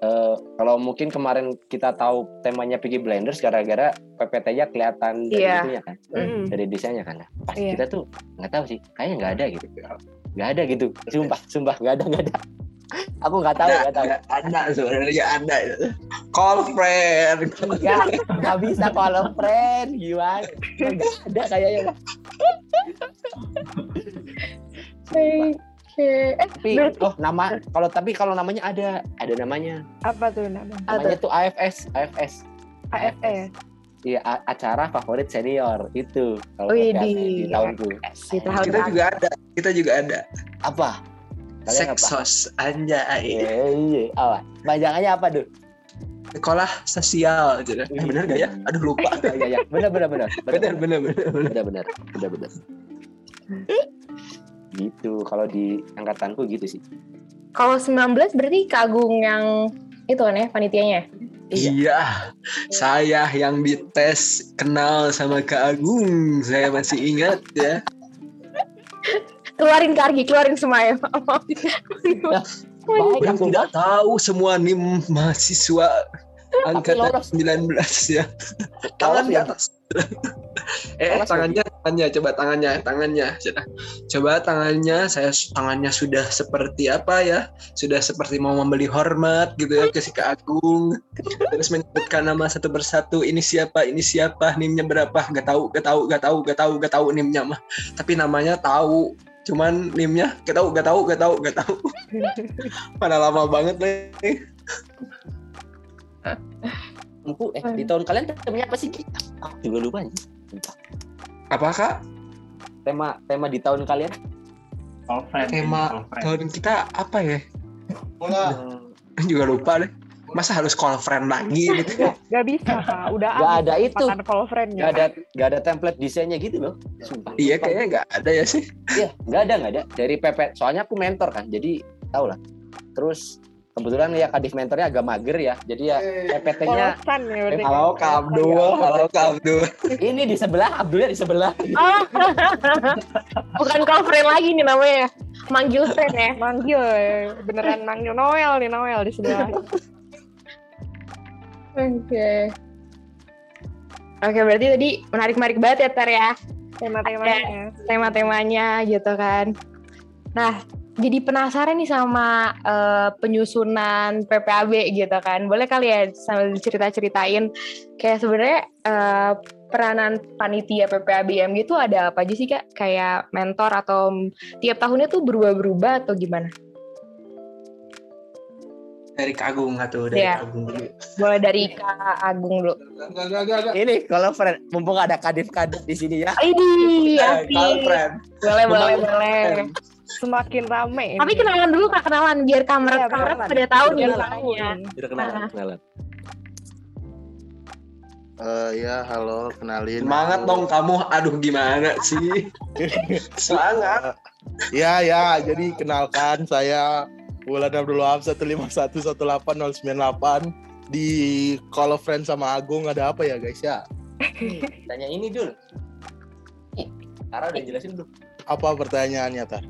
eh, kalau mungkin kemarin kita tahu temanya Peaky Blinders gara-gara PPT-nya kelihatan dari Iya. itunya kan Mm-mm. dari desainnya kan pas Iya. kita tuh nggak tahu sih kayaknya nggak ada gitu nggak ada gitu sumpah sumpah nggak ada nggak ada aku nggak tahu nggak tahu Nggak ada sebenarnya ada. Call friend. nggak nggak bisa kalau friend gimana nggak ada kayaknya. Oke. Eh, tapi Berarti- oh nama kalau tapi kalau namanya ada ada namanya Apa tuh namanya? namanya tuh AFS AFS AFS. Iya, acara favorit senior itu kalau di- di tahunku. di tahun Kita juga ada. Kita juga ada. Apa? Kalian apa? Seksos anjay. Iya, iya. Apa? Bajangannya apa tuh? sekolah sosial gitu. Eh, bener gak ya? Aduh lupa. <laughs> Iya, iya, iya. Benar, benar, benar. bener bener bener bener. benar benar benar benar gitu kalau di angkatanku gitu sih Kalau 19 berarti Kak Agung yang itu kan ya panitianya. Iya, saya yang dites kenal sama Kak Agung, saya masih ingat ya. Keluarin Kak Argi, keluarin semua ya. Baik, Yang aku tidak tahu semua nim mahasiswa angkatan lolos. 19 ya. Tangan di ya? atas. <laughs> eh, Lolos tangannya, tangannya, coba tangannya, tangannya. Coba tangannya, saya tangannya sudah seperti apa ya? Sudah seperti mau membeli hormat gitu ya ke si Kak Agung. Terus menyebutkan nama satu persatu. Ini siapa? Ini siapa? Nimnya berapa? Gak tahu, gak tahu, gak tahu, gak tahu, gak tahu nimnya mah. Tapi namanya tahu. Cuman nimnya gak tahu, gak tahu, gak tahu, gak tahu. Mana <laughs> lama banget nih. Empu, eh di tahun kalian temanya apa sih? Aku juga lupa nih. Apa kak? Tema tema di tahun kalian? Friend. Tema friend. tahun kita apa ya? Hmm, Juga lupa deh. Masa harus call friend lagi gitu? Gak bisa udah Gak habis ada itu. call friend Gak ada gak ada template desainnya gitu loh. Sumpah. iya kayaknya nggak ada ya sih. Iya, nggak ada nggak ada. Dari PP, soalnya aku mentor kan, jadi tau lah. Terus kebetulan ya kadif mentornya agak mager ya, jadi ya PPT-nya Polosan ya berarti. Halo Kak Abdul, halo Kak Abdul. ini di sebelah, Abdulnya di sebelah. Oh. <laughs> Bukan call friend lagi nih namanya. Manggil friend ya. Manggil, beneran manggil Noel nih Noel di sebelah. Oke. Oke, berarti tadi menarik-menarik banget ya, Tar ya. Tema-temanya. tema-temanya gitu kan. Nah, jadi penasaran nih sama eh, penyusunan PPAB gitu kan. Boleh kali ya sambil cerita-ceritain kayak sebenarnya eh, peranan panitia PPABM gitu ada apa aja sih Kak? Kayak mentor atau tiap tahunnya tuh berubah-berubah atau gimana? Dari Kak Agung atau dari Iya. Kak Agung dulu. Boleh dari Kak Agung dulu. Ini kalau friend, mumpung ada kadif-kadif di sini ya. Idi, Eh, asik. friend. Boleh, boleh, boleh. Semakin rame. ini. Tapi kenalan dulu Kak, kenalan biar kamerat Iya, kamerat kenalan. pada tahu nih Biar namanya. tahu. Udah kenalan, Ah. kenalan. Eh ya, halo, kenalin. Semangat dong kamu. Aduh gimana sih? <laughs> Semangat. Ya, ya, jadi kenalkan saya Wulan Abdul Wahab 1511898 di Call of Friends sama Agung ada apa ya guys ya? Tanya ini dulu. Tara udah jelasin belum? Apa pertanyaannya Tar?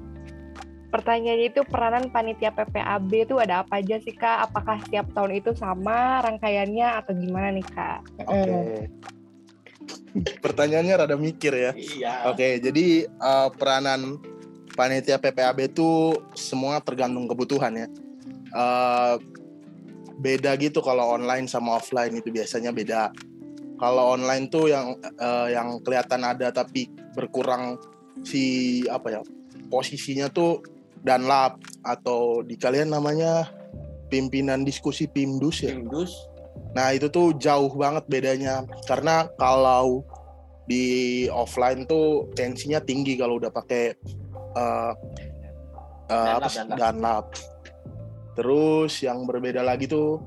Pertanyaannya itu peranan panitia PPAB itu ada apa aja sih Kak? Apakah setiap tahun itu sama rangkaiannya atau gimana nih Kak? Oke. Pertanyaannya rada mikir ya. Iya. Oke, jadi eh, peranan panitia PPAB itu semua tergantung kebutuhan ya. Eh, beda gitu kalau online sama offline itu biasanya beda. Kalau online tuh yang eh, yang kelihatan ada tapi berkurang si apa ya posisinya tuh dan lab atau di kalian namanya pimpinan diskusi PIMDUS ya. Indus. Nah itu tuh jauh banget bedanya karena kalau di offline tuh tensinya tinggi kalau udah pakai uh, uh, apa Danlab. Terus yang berbeda lagi tuh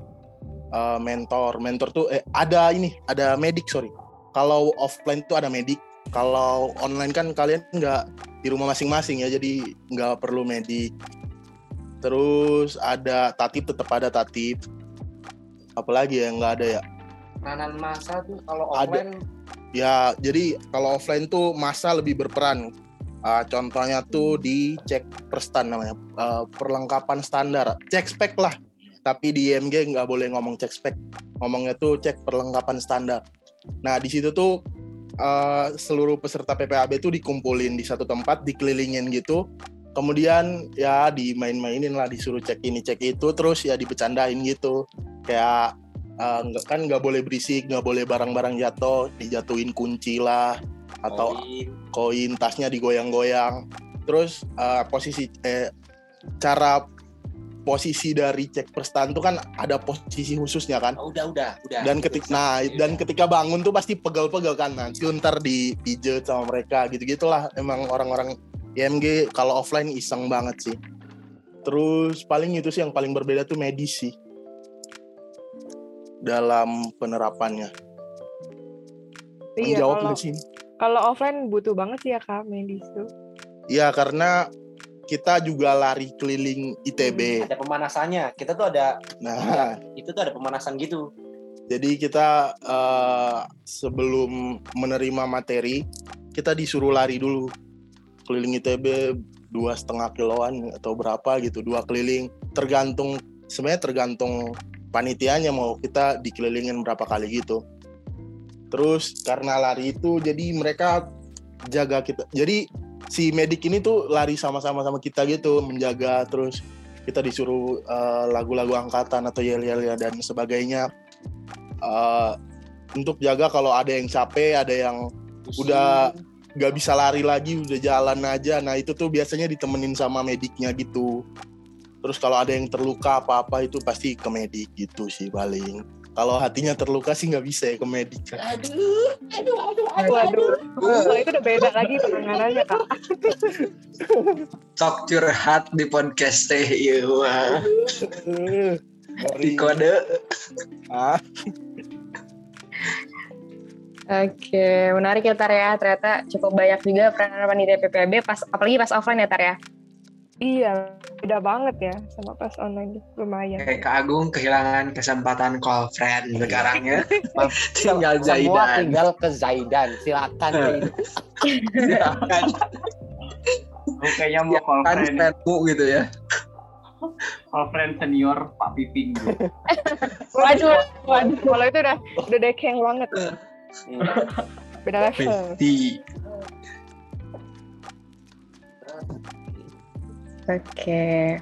uh, mentor. Mentor tuh eh, ada ini, ada medik sorry. Kalau offline tuh ada medik. Kalau online kan kalian nggak di rumah masing-masing ya, jadi nggak perlu medik. Terus ada tatip tetap ada tatip. Apalagi ya nggak ada ya. Peranan masa tuh kalau Ada. offline Ya, jadi kalau offline tuh masa lebih berperan. Ah, contohnya tuh di cek perstan namanya, Ah, perlengkapan standar, cek spek lah. Tapi di IMG nggak boleh ngomong cek spek, ngomongnya tuh cek perlengkapan standar. Nah di situ tuh ah, seluruh peserta PPAB tuh dikumpulin di satu tempat, dikelilingin gitu. Kemudian ya dimain-mainin lah, disuruh cek ini cek itu, terus ya dibecandain gitu. Kayak uh, kan nggak boleh berisik, nggak boleh barang-barang jatuh, dijatuhin kunci lah atau Koin. koin tasnya digoyang-goyang. Terus uh, posisi eh, cara posisi dari cek perstan tuh kan ada posisi khususnya kan. Oh, udah udah udah. Dan ketik nah dan ketika bangun tuh pasti pegel-pegel kan nanti ntar dipijet sama mereka gitu-gitulah emang orang-orang IMG kalau offline iseng banget sih. Terus paling itu sih yang paling berbeda tuh medis sih. dalam penerapannya. Iya, Menjawab kalau sih? Kalau offline butuh banget sih ya Kak medis tuh. Iya karena kita juga lari keliling ITB. Ada pemanasannya. Kita tuh ada Nah, itu tuh ada pemanasan gitu. jadi kita eh, sebelum menerima materi kita disuruh lari dulu keliling ITB dua setengah kiloan atau berapa gitu dua keliling tergantung sebenarnya tergantung panitianya mau kita dikelilingin berapa kali gitu terus karena lari itu jadi mereka jaga kita. Jadi si medik ini tuh lari sama-sama sama kita gitu menjaga. Terus kita disuruh eh, lagu-lagu angkatan atau yel-yel dan sebagainya. Eh, untuk jaga kalau ada yang capek ada yang udah nggak bisa lari lagi udah jalan aja. Nah itu tuh biasanya ditemenin sama mediknya gitu. Terus kalau ada yang terluka apa-apa itu pasti ke medik gitu sih paling kalau hatinya terluka sih nggak bisa ya ke medik Waduh, kalau itu udah beda lagi penanganannya Kak. Talk curhat di podcast teh iya. Di kode ah Oke, menarik ya Tar ya. Ternyata cukup banyak juga peranan panitia PPAB pas apalagi pas offline ya Tar ya. Iya, beda banget ya sama pas online lumayan. kayak Kak Agung kehilangan kesempatan call friend sekarang ya. <laughs> tinggal Semua Zaidan. tinggal ke Zaidan. Silakan. Zaidan. Aku kayaknya mau call kan friend, friendmu gitu ya. call friend senior Pak Piping. gitu. <laughs> Waduh, waduh. Kalau itu udah udah dekeng banget. Beda level. Oke.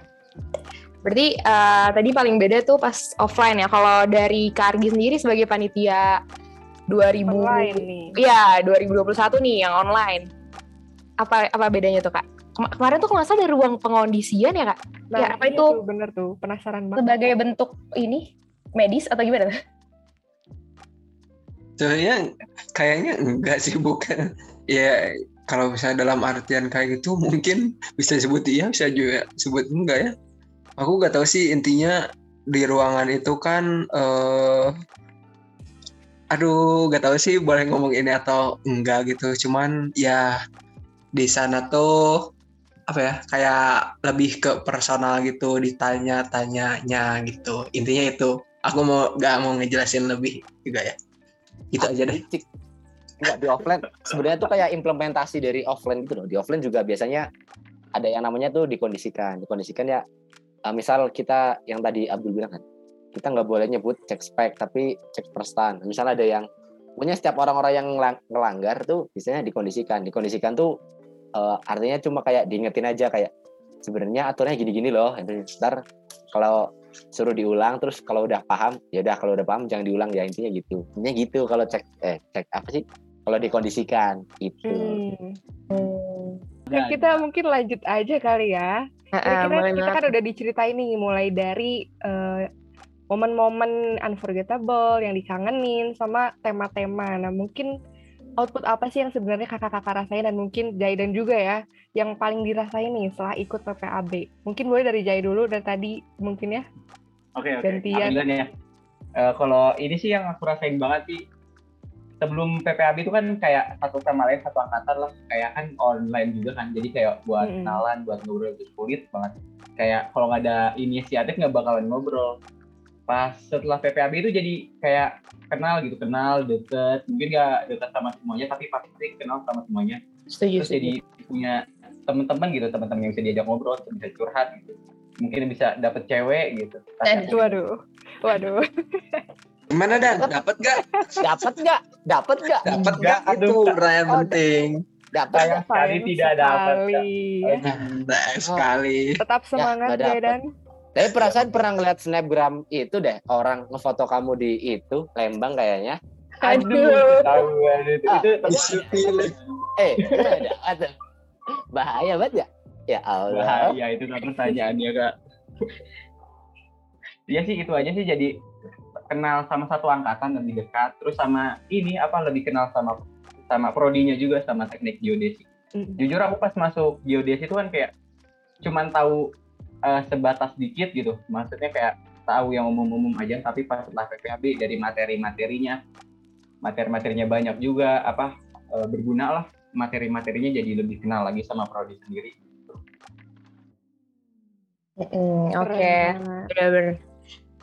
Berarti eh, tadi paling beda tuh pas offline ya. Kalau dari Kargi sendiri sebagai panitia 2000 Online nih. Iya, 2021 nih yang online. Apa apa bedanya tuh, Kak? Kema- kemarin tuh kalau salah ada ruang pengondisian ya, Kak? Nah, Ya, apa iya itu? tuh, bener tuh, penasaran banget. Sebagai bentuk ini medis atau gimana? sebenarnya kayaknya enggak sih bukan. Ya kalau misalnya dalam artian kayak gitu mungkin bisa disebut iya bisa juga sebut enggak ya. Aku nggak tahu sih intinya di ruangan itu kan eh aduh nggak tahu sih boleh ngomong ini atau enggak gitu. Cuman ya di sana tuh apa ya kayak lebih ke personal gitu ditanya-tanyanya gitu. Intinya itu aku mau nggak mau ngejelasin lebih juga ya. Gitu aja deh Cik. Enggak di offline. Sebenarnya tuh kayak implementasi dari offline gitu loh. Di offline juga biasanya ada yang namanya tuh dikondisikan. Dikondisikan ya eh, misal kita yang tadi Abdul bilang kan. Kita nggak boleh nyebut cek spek tapi cek perstan. Misal ada yang punya setiap orang-orang yang ngelang- ngelanggar tuh biasanya dikondisikan. Dikondisikan tuh eh, artinya cuma kayak diingetin aja kayak sebenarnya aturannya gini-gini loh. Ntar kalau suruh diulang terus kalau udah paham ya udah kalau udah paham jangan diulang ya intinya gitu intinya gitu kalau cek eh cek apa sih kalau dikondisikan gitu Hmm. Hmm. Nah, kita mungkin lanjut aja kali ya. Kira-kira kita banget. kan udah diceritain nih mulai dari eh, momen-momen unforgettable yang dikangenin sama tema-tema. Nah, mungkin output apa sih yang sebenarnya kakak-kakak rasain dan mungkin Jaidan juga ya yang paling dirasain nih setelah ikut PPAB. Mungkin boleh dari Jai dulu dan tadi mungkin ya. Oke oke. Gantian. Aku duluan ya. Eh, kalau ini sih yang aku rasain banget sih sebelum PPAB itu kan kayak satu sama lain satu angkatan lah kayak kan online juga kan jadi kayak buat Mm-mm. kenalan buat ngobrol itu sulit banget kayak kalau nggak ada inisiatif nggak bakalan ngobrol pas setelah PPAB itu jadi kayak kenal gitu kenal deket mungkin nggak deket sama semuanya tapi pasti kenal sama semuanya Setuju, terus setuju. jadi punya teman-teman gitu teman-teman yang bisa diajak ngobrol bisa curhat gitu mungkin bisa dapet cewek gitu Waduh. Waduh. <laughs> gimana dan? Dapat. Gak dapat nggak? Dapat nggak? Dapat Enggak, gak itu aduh. pertanyaan Oh, penting. dapat sayang sekali tidak dapat sekali. nah, sekali. Tetap semangat nggak dapet. Jaidan. tapi perasaan pernah ngeliat snapgram itu deh orang ngefoto kamu di itu Lembang kayaknya. Aduh. tahu itu, Ah. itu Isu pilih. eh ada ada. Bahaya banget ya? Ya Allah. Bahaya itu kan pertanyaannya kak. Iya sih itu aja sih jadi kenal sama satu angkatan lebih dekat terus sama ini apa lebih kenal sama sama prodinya juga sama teknik geodesi. Mm. jujur aku pas masuk geodesi itu kan kayak cuman tahu eh, sebatas dikit gitu. Maksudnya kayak tahu yang umum-umum aja tapi pas setelah PPAB dari materi-materinya materi-materinya banyak juga apa eh, berguna lah. Materi-materinya jadi lebih kenal lagi sama prodi sendiri. Mm, Oke, banget.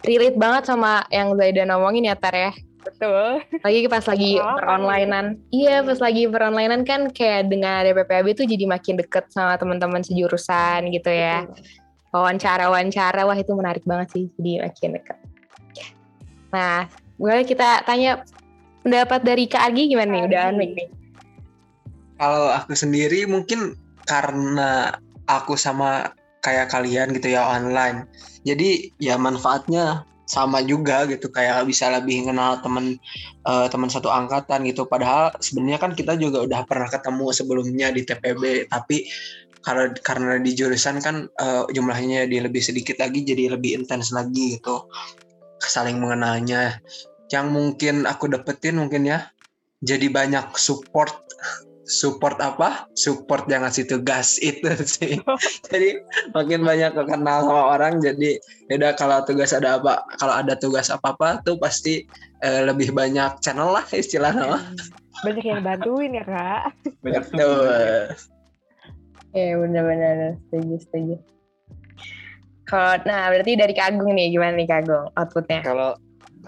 Relate banget sama yang Zaidan ngomongin ya Tar ya. Betul. Lagi pas lagi Pengalaman. peronlinean. Iya, pas lagi peronlinean kan kayak dengan ada PPAB tuh jadi makin deket sama teman-teman sejurusan gitu ya. Wawancara-wawancara, wah itu menarik banget sih, jadi makin deket. Nah, boleh kita tanya pendapat dari Kak Argi gimana nih? Udah nih. Kalau aku sendiri mungkin karena aku sama kayak kalian gitu ya online. Jadi ya manfaatnya sama juga gitu kayak bisa lebih kenal temen eh, teman satu angkatan gitu. Padahal sebenarnya kan kita juga udah pernah ketemu sebelumnya di TPB tapi karena karena di jurusan kan eh, jumlahnya di lebih sedikit lagi jadi lebih intens lagi gitu saling mengenalnya yang mungkin aku dapetin mungkin ya jadi banyak support support apa support yang ngasih tugas <laughs> itu sih jadi makin banyak kenal sama orang jadi beda kalau tugas ada apa kalau ada tugas apa apa tuh pasti eh, lebih banyak channel lah istilahnya mah. Banyak yang bantuin ya kak. banyak Tuh. Iya benar-benar setuju setuju. Kalau nah berarti dari Kak Agung nih gimana nih Kak Agung outputnya? Kalau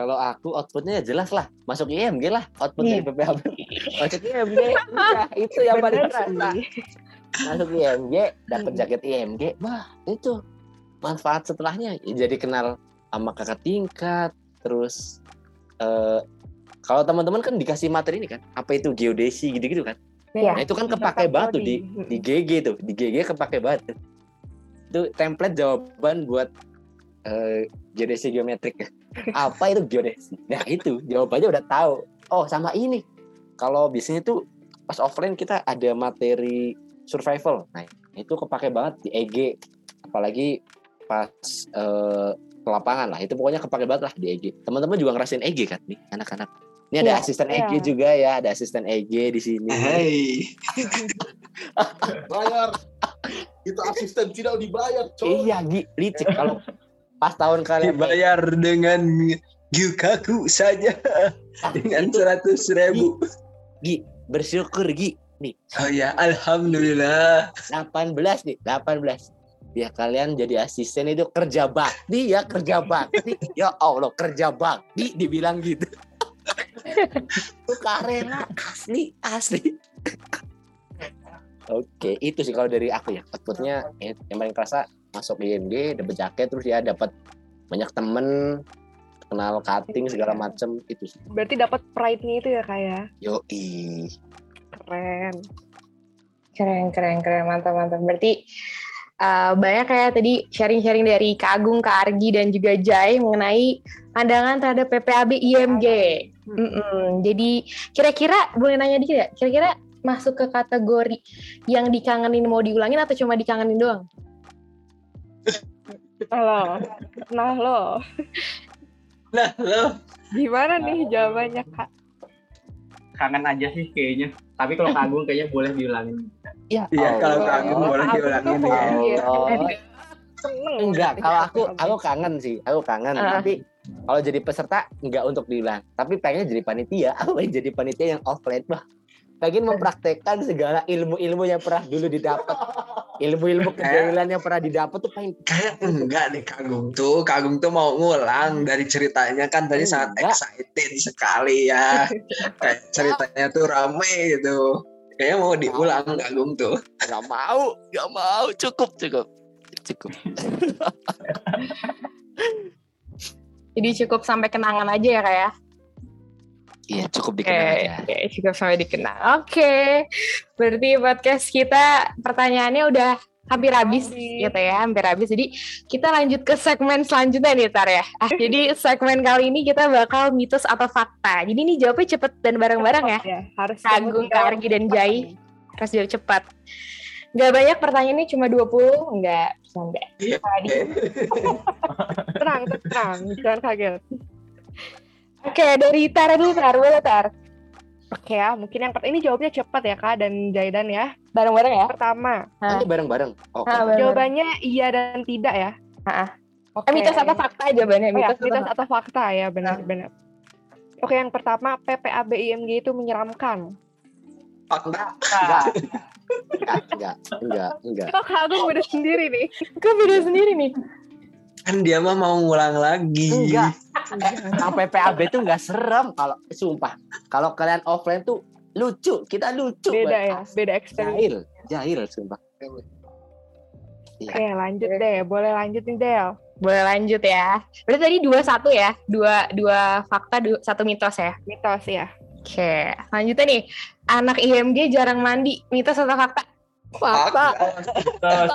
kalau aku outputnya ya jelas lah. Masuk IMG lah output dari PPAB <laughs> masuk IMG udah itu yang paling terasa masuk IMG dapat jaket IMG wah itu manfaat setelahnya. Ya jadi kenal sama kakak tingkat terus eh kalau teman-teman kan dikasih materi ini kan apa itu geodesi gitu-gitu kan? Iya. nah itu kan kepake banget tuh di di GG tuh. Di GG kepake banget tuh. itu template jawaban buat eh, geodesi geometrik apa itu geodesi? Nah itu jawabannya udah tahu. Oh sama ini. Kalau biasanya tuh pas offline kita ada materi survival. Nah itu kepake banget di EG apalagi pas eh, ke lapangan lah. Itu pokoknya kepake banget lah di EG teman-teman juga ngerasain EG kan nih anak-anak? Ini ada Iya, asisten iya. EG juga ya. Ada asisten EG di sini. Hey. <laughs> Bayar. Itu asisten tidak dibayar, coy. Iya, Gi, licik. Kalau pas tahun kalian dibayar dengan Gyukaku saja dengan seratus ribu. Gi, bersyukur Gi. Nih, Oh ya, alhamdulillah. 18 nih, 18. Ya kalian jadi asisten itu kerja bakti ya, kerja bakti. Ya Allah, kerja bakti dibilang gitu. <laughs> Sukarela asli, asli. Oke, itu sih kalau dari aku ya. Outputnya yang paling kerasa masuk IMG, dapat jaket terus ya dapat banyak temen kenal cutting segala macem itu sih. Berarti dapat pride-nya itu ya kak ya. Yoi. Keren. Keren keren keren mantap mantap. Berarti uh, banyak kayak tadi sharing-sharing dari Kak Agung, Kak Argi dan juga Jai mengenai pandangan terhadap PPAB IMG. Mm-mm. Jadi kira-kira boleh nanya dikit ya? Kira-kira masuk ke kategori yang dikangenin mau diulangin atau cuma dikangenin doang? Nah lo, nah lo, Nah, lo gimana nih jawabannya kak? kangen aja sih kayaknya tapi kalau kagum kayaknya boleh diulangin Ya Iya, kalau Allah. kangen boleh Aku diulangin ya. Allah. Seneng. Enggak, kalau aku aku kangen sih, aku kangen. Ah. Tapi kalau jadi peserta enggak untuk diulang. Tapi pengen jadi panitia, <laughs> aku pengen jadi panitia yang offline bah. Pengen mempraktekkan segala ilmu-ilmu yang pernah dulu didapat. Ilmu-ilmu kejahilan yang pernah didapat tuh pengen Kayak enggak nih Kagum tuh. Kagum tuh mau ngulang dari ceritanya kan tadi sangat Enggak. excited sekali ya. Kayak ceritanya tuh rame gitu. Kayaknya mau diulang Kagum tuh. nggak mau, nggak mau, cukup, cukup. Cukup. Jadi cukup sampai kenangan aja ya kak ya? Iya, cukup dikenal aja. oke, cukup sampai dikenal. Oke, berarti podcast kita pertanyaannya udah hampir habis gitu ya, hampir habis. Jadi kita lanjut ke segmen selanjutnya nih Tar ya. Ah, jadi segmen kali ini kita bakal mitos atau fakta. Jadi ini jawabnya cepet dan bareng-bareng ya. Ya, harus Agung, Kak Argi, dan Jai. Harus jawab cepat. Gak banyak pertanyaannya cuma 20, enggak, bercanda. Iya. Tadi. Tenang, tenang, jangan kaget. Oke, dari Tar dulu Tar, boleh Tar. Oke ya, mungkin yang pertama ini jawabnya cepat ya kak dan Jaidan ya. Bareng-bareng ya. Pertama, Nanti bareng-bareng. Oke. Ah, bareng-bareng. jawabannya iya dan tidak ya. Ah, ah. Oke. Eh, mitos atau fakta jawabannya Oh ya, mitos, atau mitos fakta? atau fakta ya benar-benar. Oke, yang pertama PPAB IMG itu menyeramkan. Fakta. Enggak. Enggak, enggak, enggak, enggak. Kok Kak Agung beda sendiri nih? Kok beda sendiri nih? Kan dia mah mau ngulang lagi. Enggak. Eh, yang PPAB itu enggak serem kalau sumpah. Kalau kalian offline tuh lucu, kita lucu. Beda ya, beda experience. Jahil, jahil sumpah. Oke, lanjut deh. Boleh lanjut nih, Del. Boleh lanjut ya. Berarti tadi dua satu ya, dua dua fakta, dua, satu mitos ya. Mitos ya. Oke, lanjutnya nih. Anak IMG jarang mandi, mitos atau fakta? Fakta. Terus,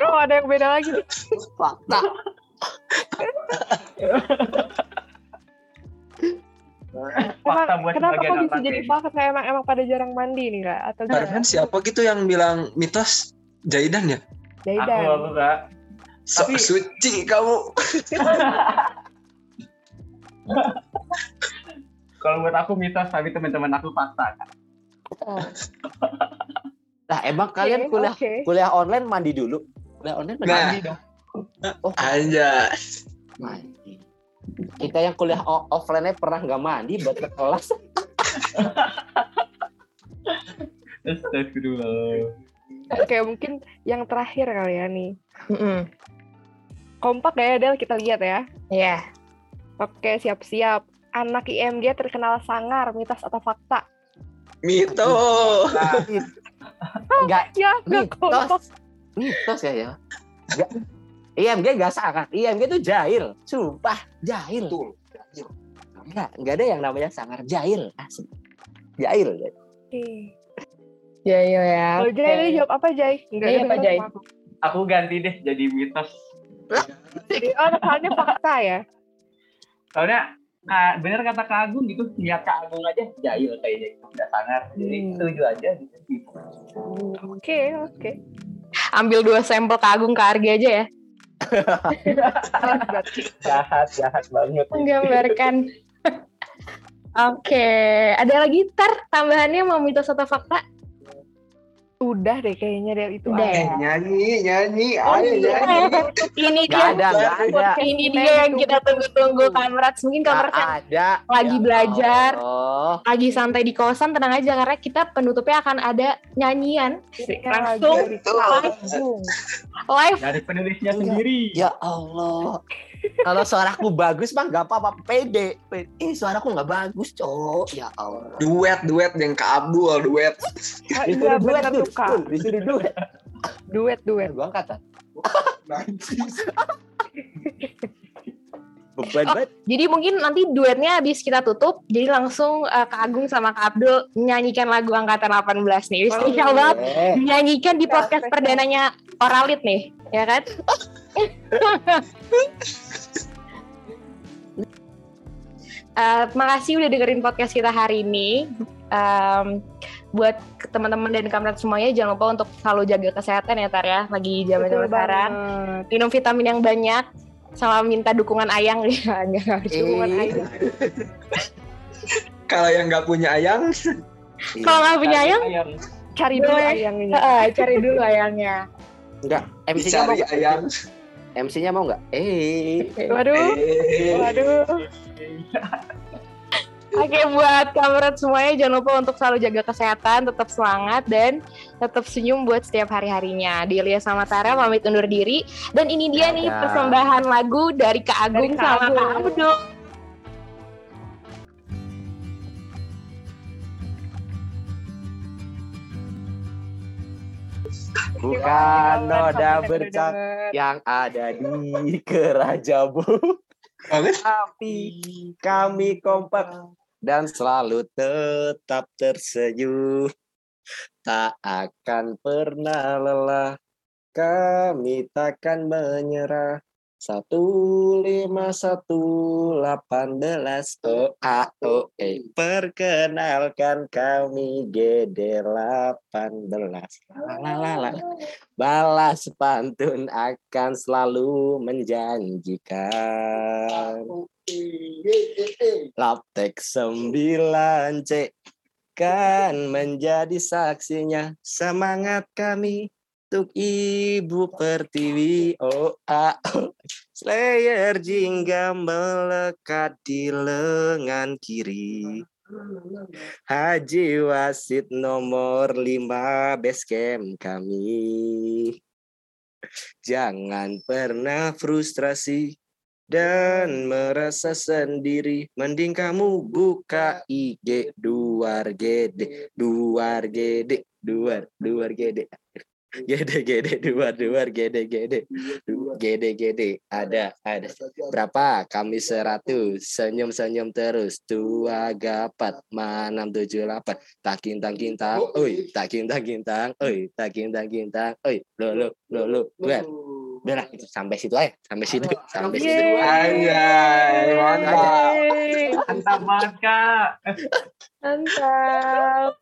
Oh, ada yang beda lagi nih. Fakta. fakta buat kenapa kok bisa jadi fakta? Emang emang pada jarang mandi nih kak? Atau Barusan siapa gitu yang bilang mitos Jaidan ya? Aku, Jaidan? aku kak. So Tapi- suci kamu. <laughs> Kalau buat aku mitos, tapi teman-teman aku fakta. Kak. Nah, emang kalian Oke, kuliah oke. kuliah online mandi dulu? Kuliah online mandi, Nah. mandi dong. Oh, Aja. mandi. Kita yang kuliah o- offline pernah nggak mandi buat ke kelas. <laughs> Astagfirullah. Oke, mungkin yang terakhir kali ya nih. Mm-mm. Kompak ya, Del? Kita lihat ya. Iya. Oke, siap-siap. Anak IMG terkenal sangar, mitos atau fakta? Mito. Nggak kompak. mitos. Mitos ya ya. Enggak. IMG nggak sangat. IMG itu jahil. Sumpah, jahil. Enggak, enggak ada yang namanya sangar jahil. Asli. Jahil. jahil. Oke. Ya, ya, ya. Kalau Jai, jawab apa, Jai? Nggak Iya, Pak Jai. Aku ganti deh jadi mitos. Oh, soalnya fakta ya? Soalnya Kak, bener kata Kak Agung gitu, lihat Kak Agung aja jahil kayaknya gitu, udah sangar. Jadi Hmm. setuju aja gitu. Oke, oke. Ambil dua sampel kagung ke Argi aja ya. <laughs> Jahat, jahat banget. Menggambarkan. <laughs> Oke, ada lagi tar tambahannya mau mitos atau fakta? Udah deh kayaknya Del itu Udah ya. nyanyi, nyanyi, ayo nyanyi. Ini dia, ada, ada. ini dia yang kita tunggu-tunggu Kamrats. Mungkin Kamrats yang ada. lagi Ya belajar. Allah. lagi santai di kosan tenang aja karena kita penutupnya akan ada nyanyian Yang langsung live Dari penulisnya sendiri. Ya Allah. Kalau suaraku bagus mah nggak apa-apa pede. Pede. Ih suaraku nggak bagus cowok. Ya Allah. Duet, duet yang ke Abdul, duet. Iya duet tuh. kak. Disuruh duet. Duet, duet. Gua angkat. Beban Oh. banget. jadi mungkin nanti duetnya habis kita tutup jadi langsung eh, Kak Agung sama Kak Abdul menyanyikan lagu angkatan 18 nih Oh, spesial banget Eh, menyanyikan di podcast perdananya Oralit nih ya kan Eh, terima kasih udah dengerin podcast kita hari ini. Em, buat teman-teman dan kamrat semuanya jangan lupa untuk selalu jaga kesehatan ya Tar ya lagi sekarang. banget. Minum vitamin yang banyak sama minta dukungan ayang ya nggak harus dukungan Eh. ayang. Kalau yang nggak punya ayang, Kalau nggak punya ayang, Cari dulu ayangnya. eh, cari dulu ayangnya. Enggak. MC-nya mau dicari nggak? ayang. MC-nya mau nggak? Eh. Waduh, Eh, waduh. Oke buat kamerat semuanya jangan lupa untuk selalu jaga kesehatan, tetap semangat dan tetap senyum buat setiap hari-harinya. Delia sama Tara pamit undur diri dan ini dia nih Dadah. persembahan lagu dari Kak Agung Dari Kak sama Kak. Abdul. Bukan noda Sampai bercak yang ada di <laughs> kerajabu. Tapi kami kompak dan selalu tetap tersenyum. Tak akan pernah lelah, kami takkan menyerah. Satu lima satu delapan belas O A O E. Perkenalkan kami GD delapan belas. Balas pantun akan selalu menjanjikan. Laptek 9C kan menjadi saksinya. Semangat kami untuk ibu pertiwi oh ah. Slayer jingga melekat di lengan kiri Haji Wasit nomor 5 basecamp kami Jangan pernah frustrasi dan merasa sendiri. Mending kamu buka IG duar gede, duar gede, duar, duar gede. Gede gede duar duar gede gede. Gede gede. Ada ada. Berapa? Kami seratus. Senyum senyum terus. Dua gapat. Manam tujuh delapan takin takin tang. Oi takin takin tang. Oi takin takin tang. Oi lo lo lo lo buat udah lah itu sampai situ aja. Sampai situ. Sampai situ. Anjay, mantap. Mantap banget kak. Mantap.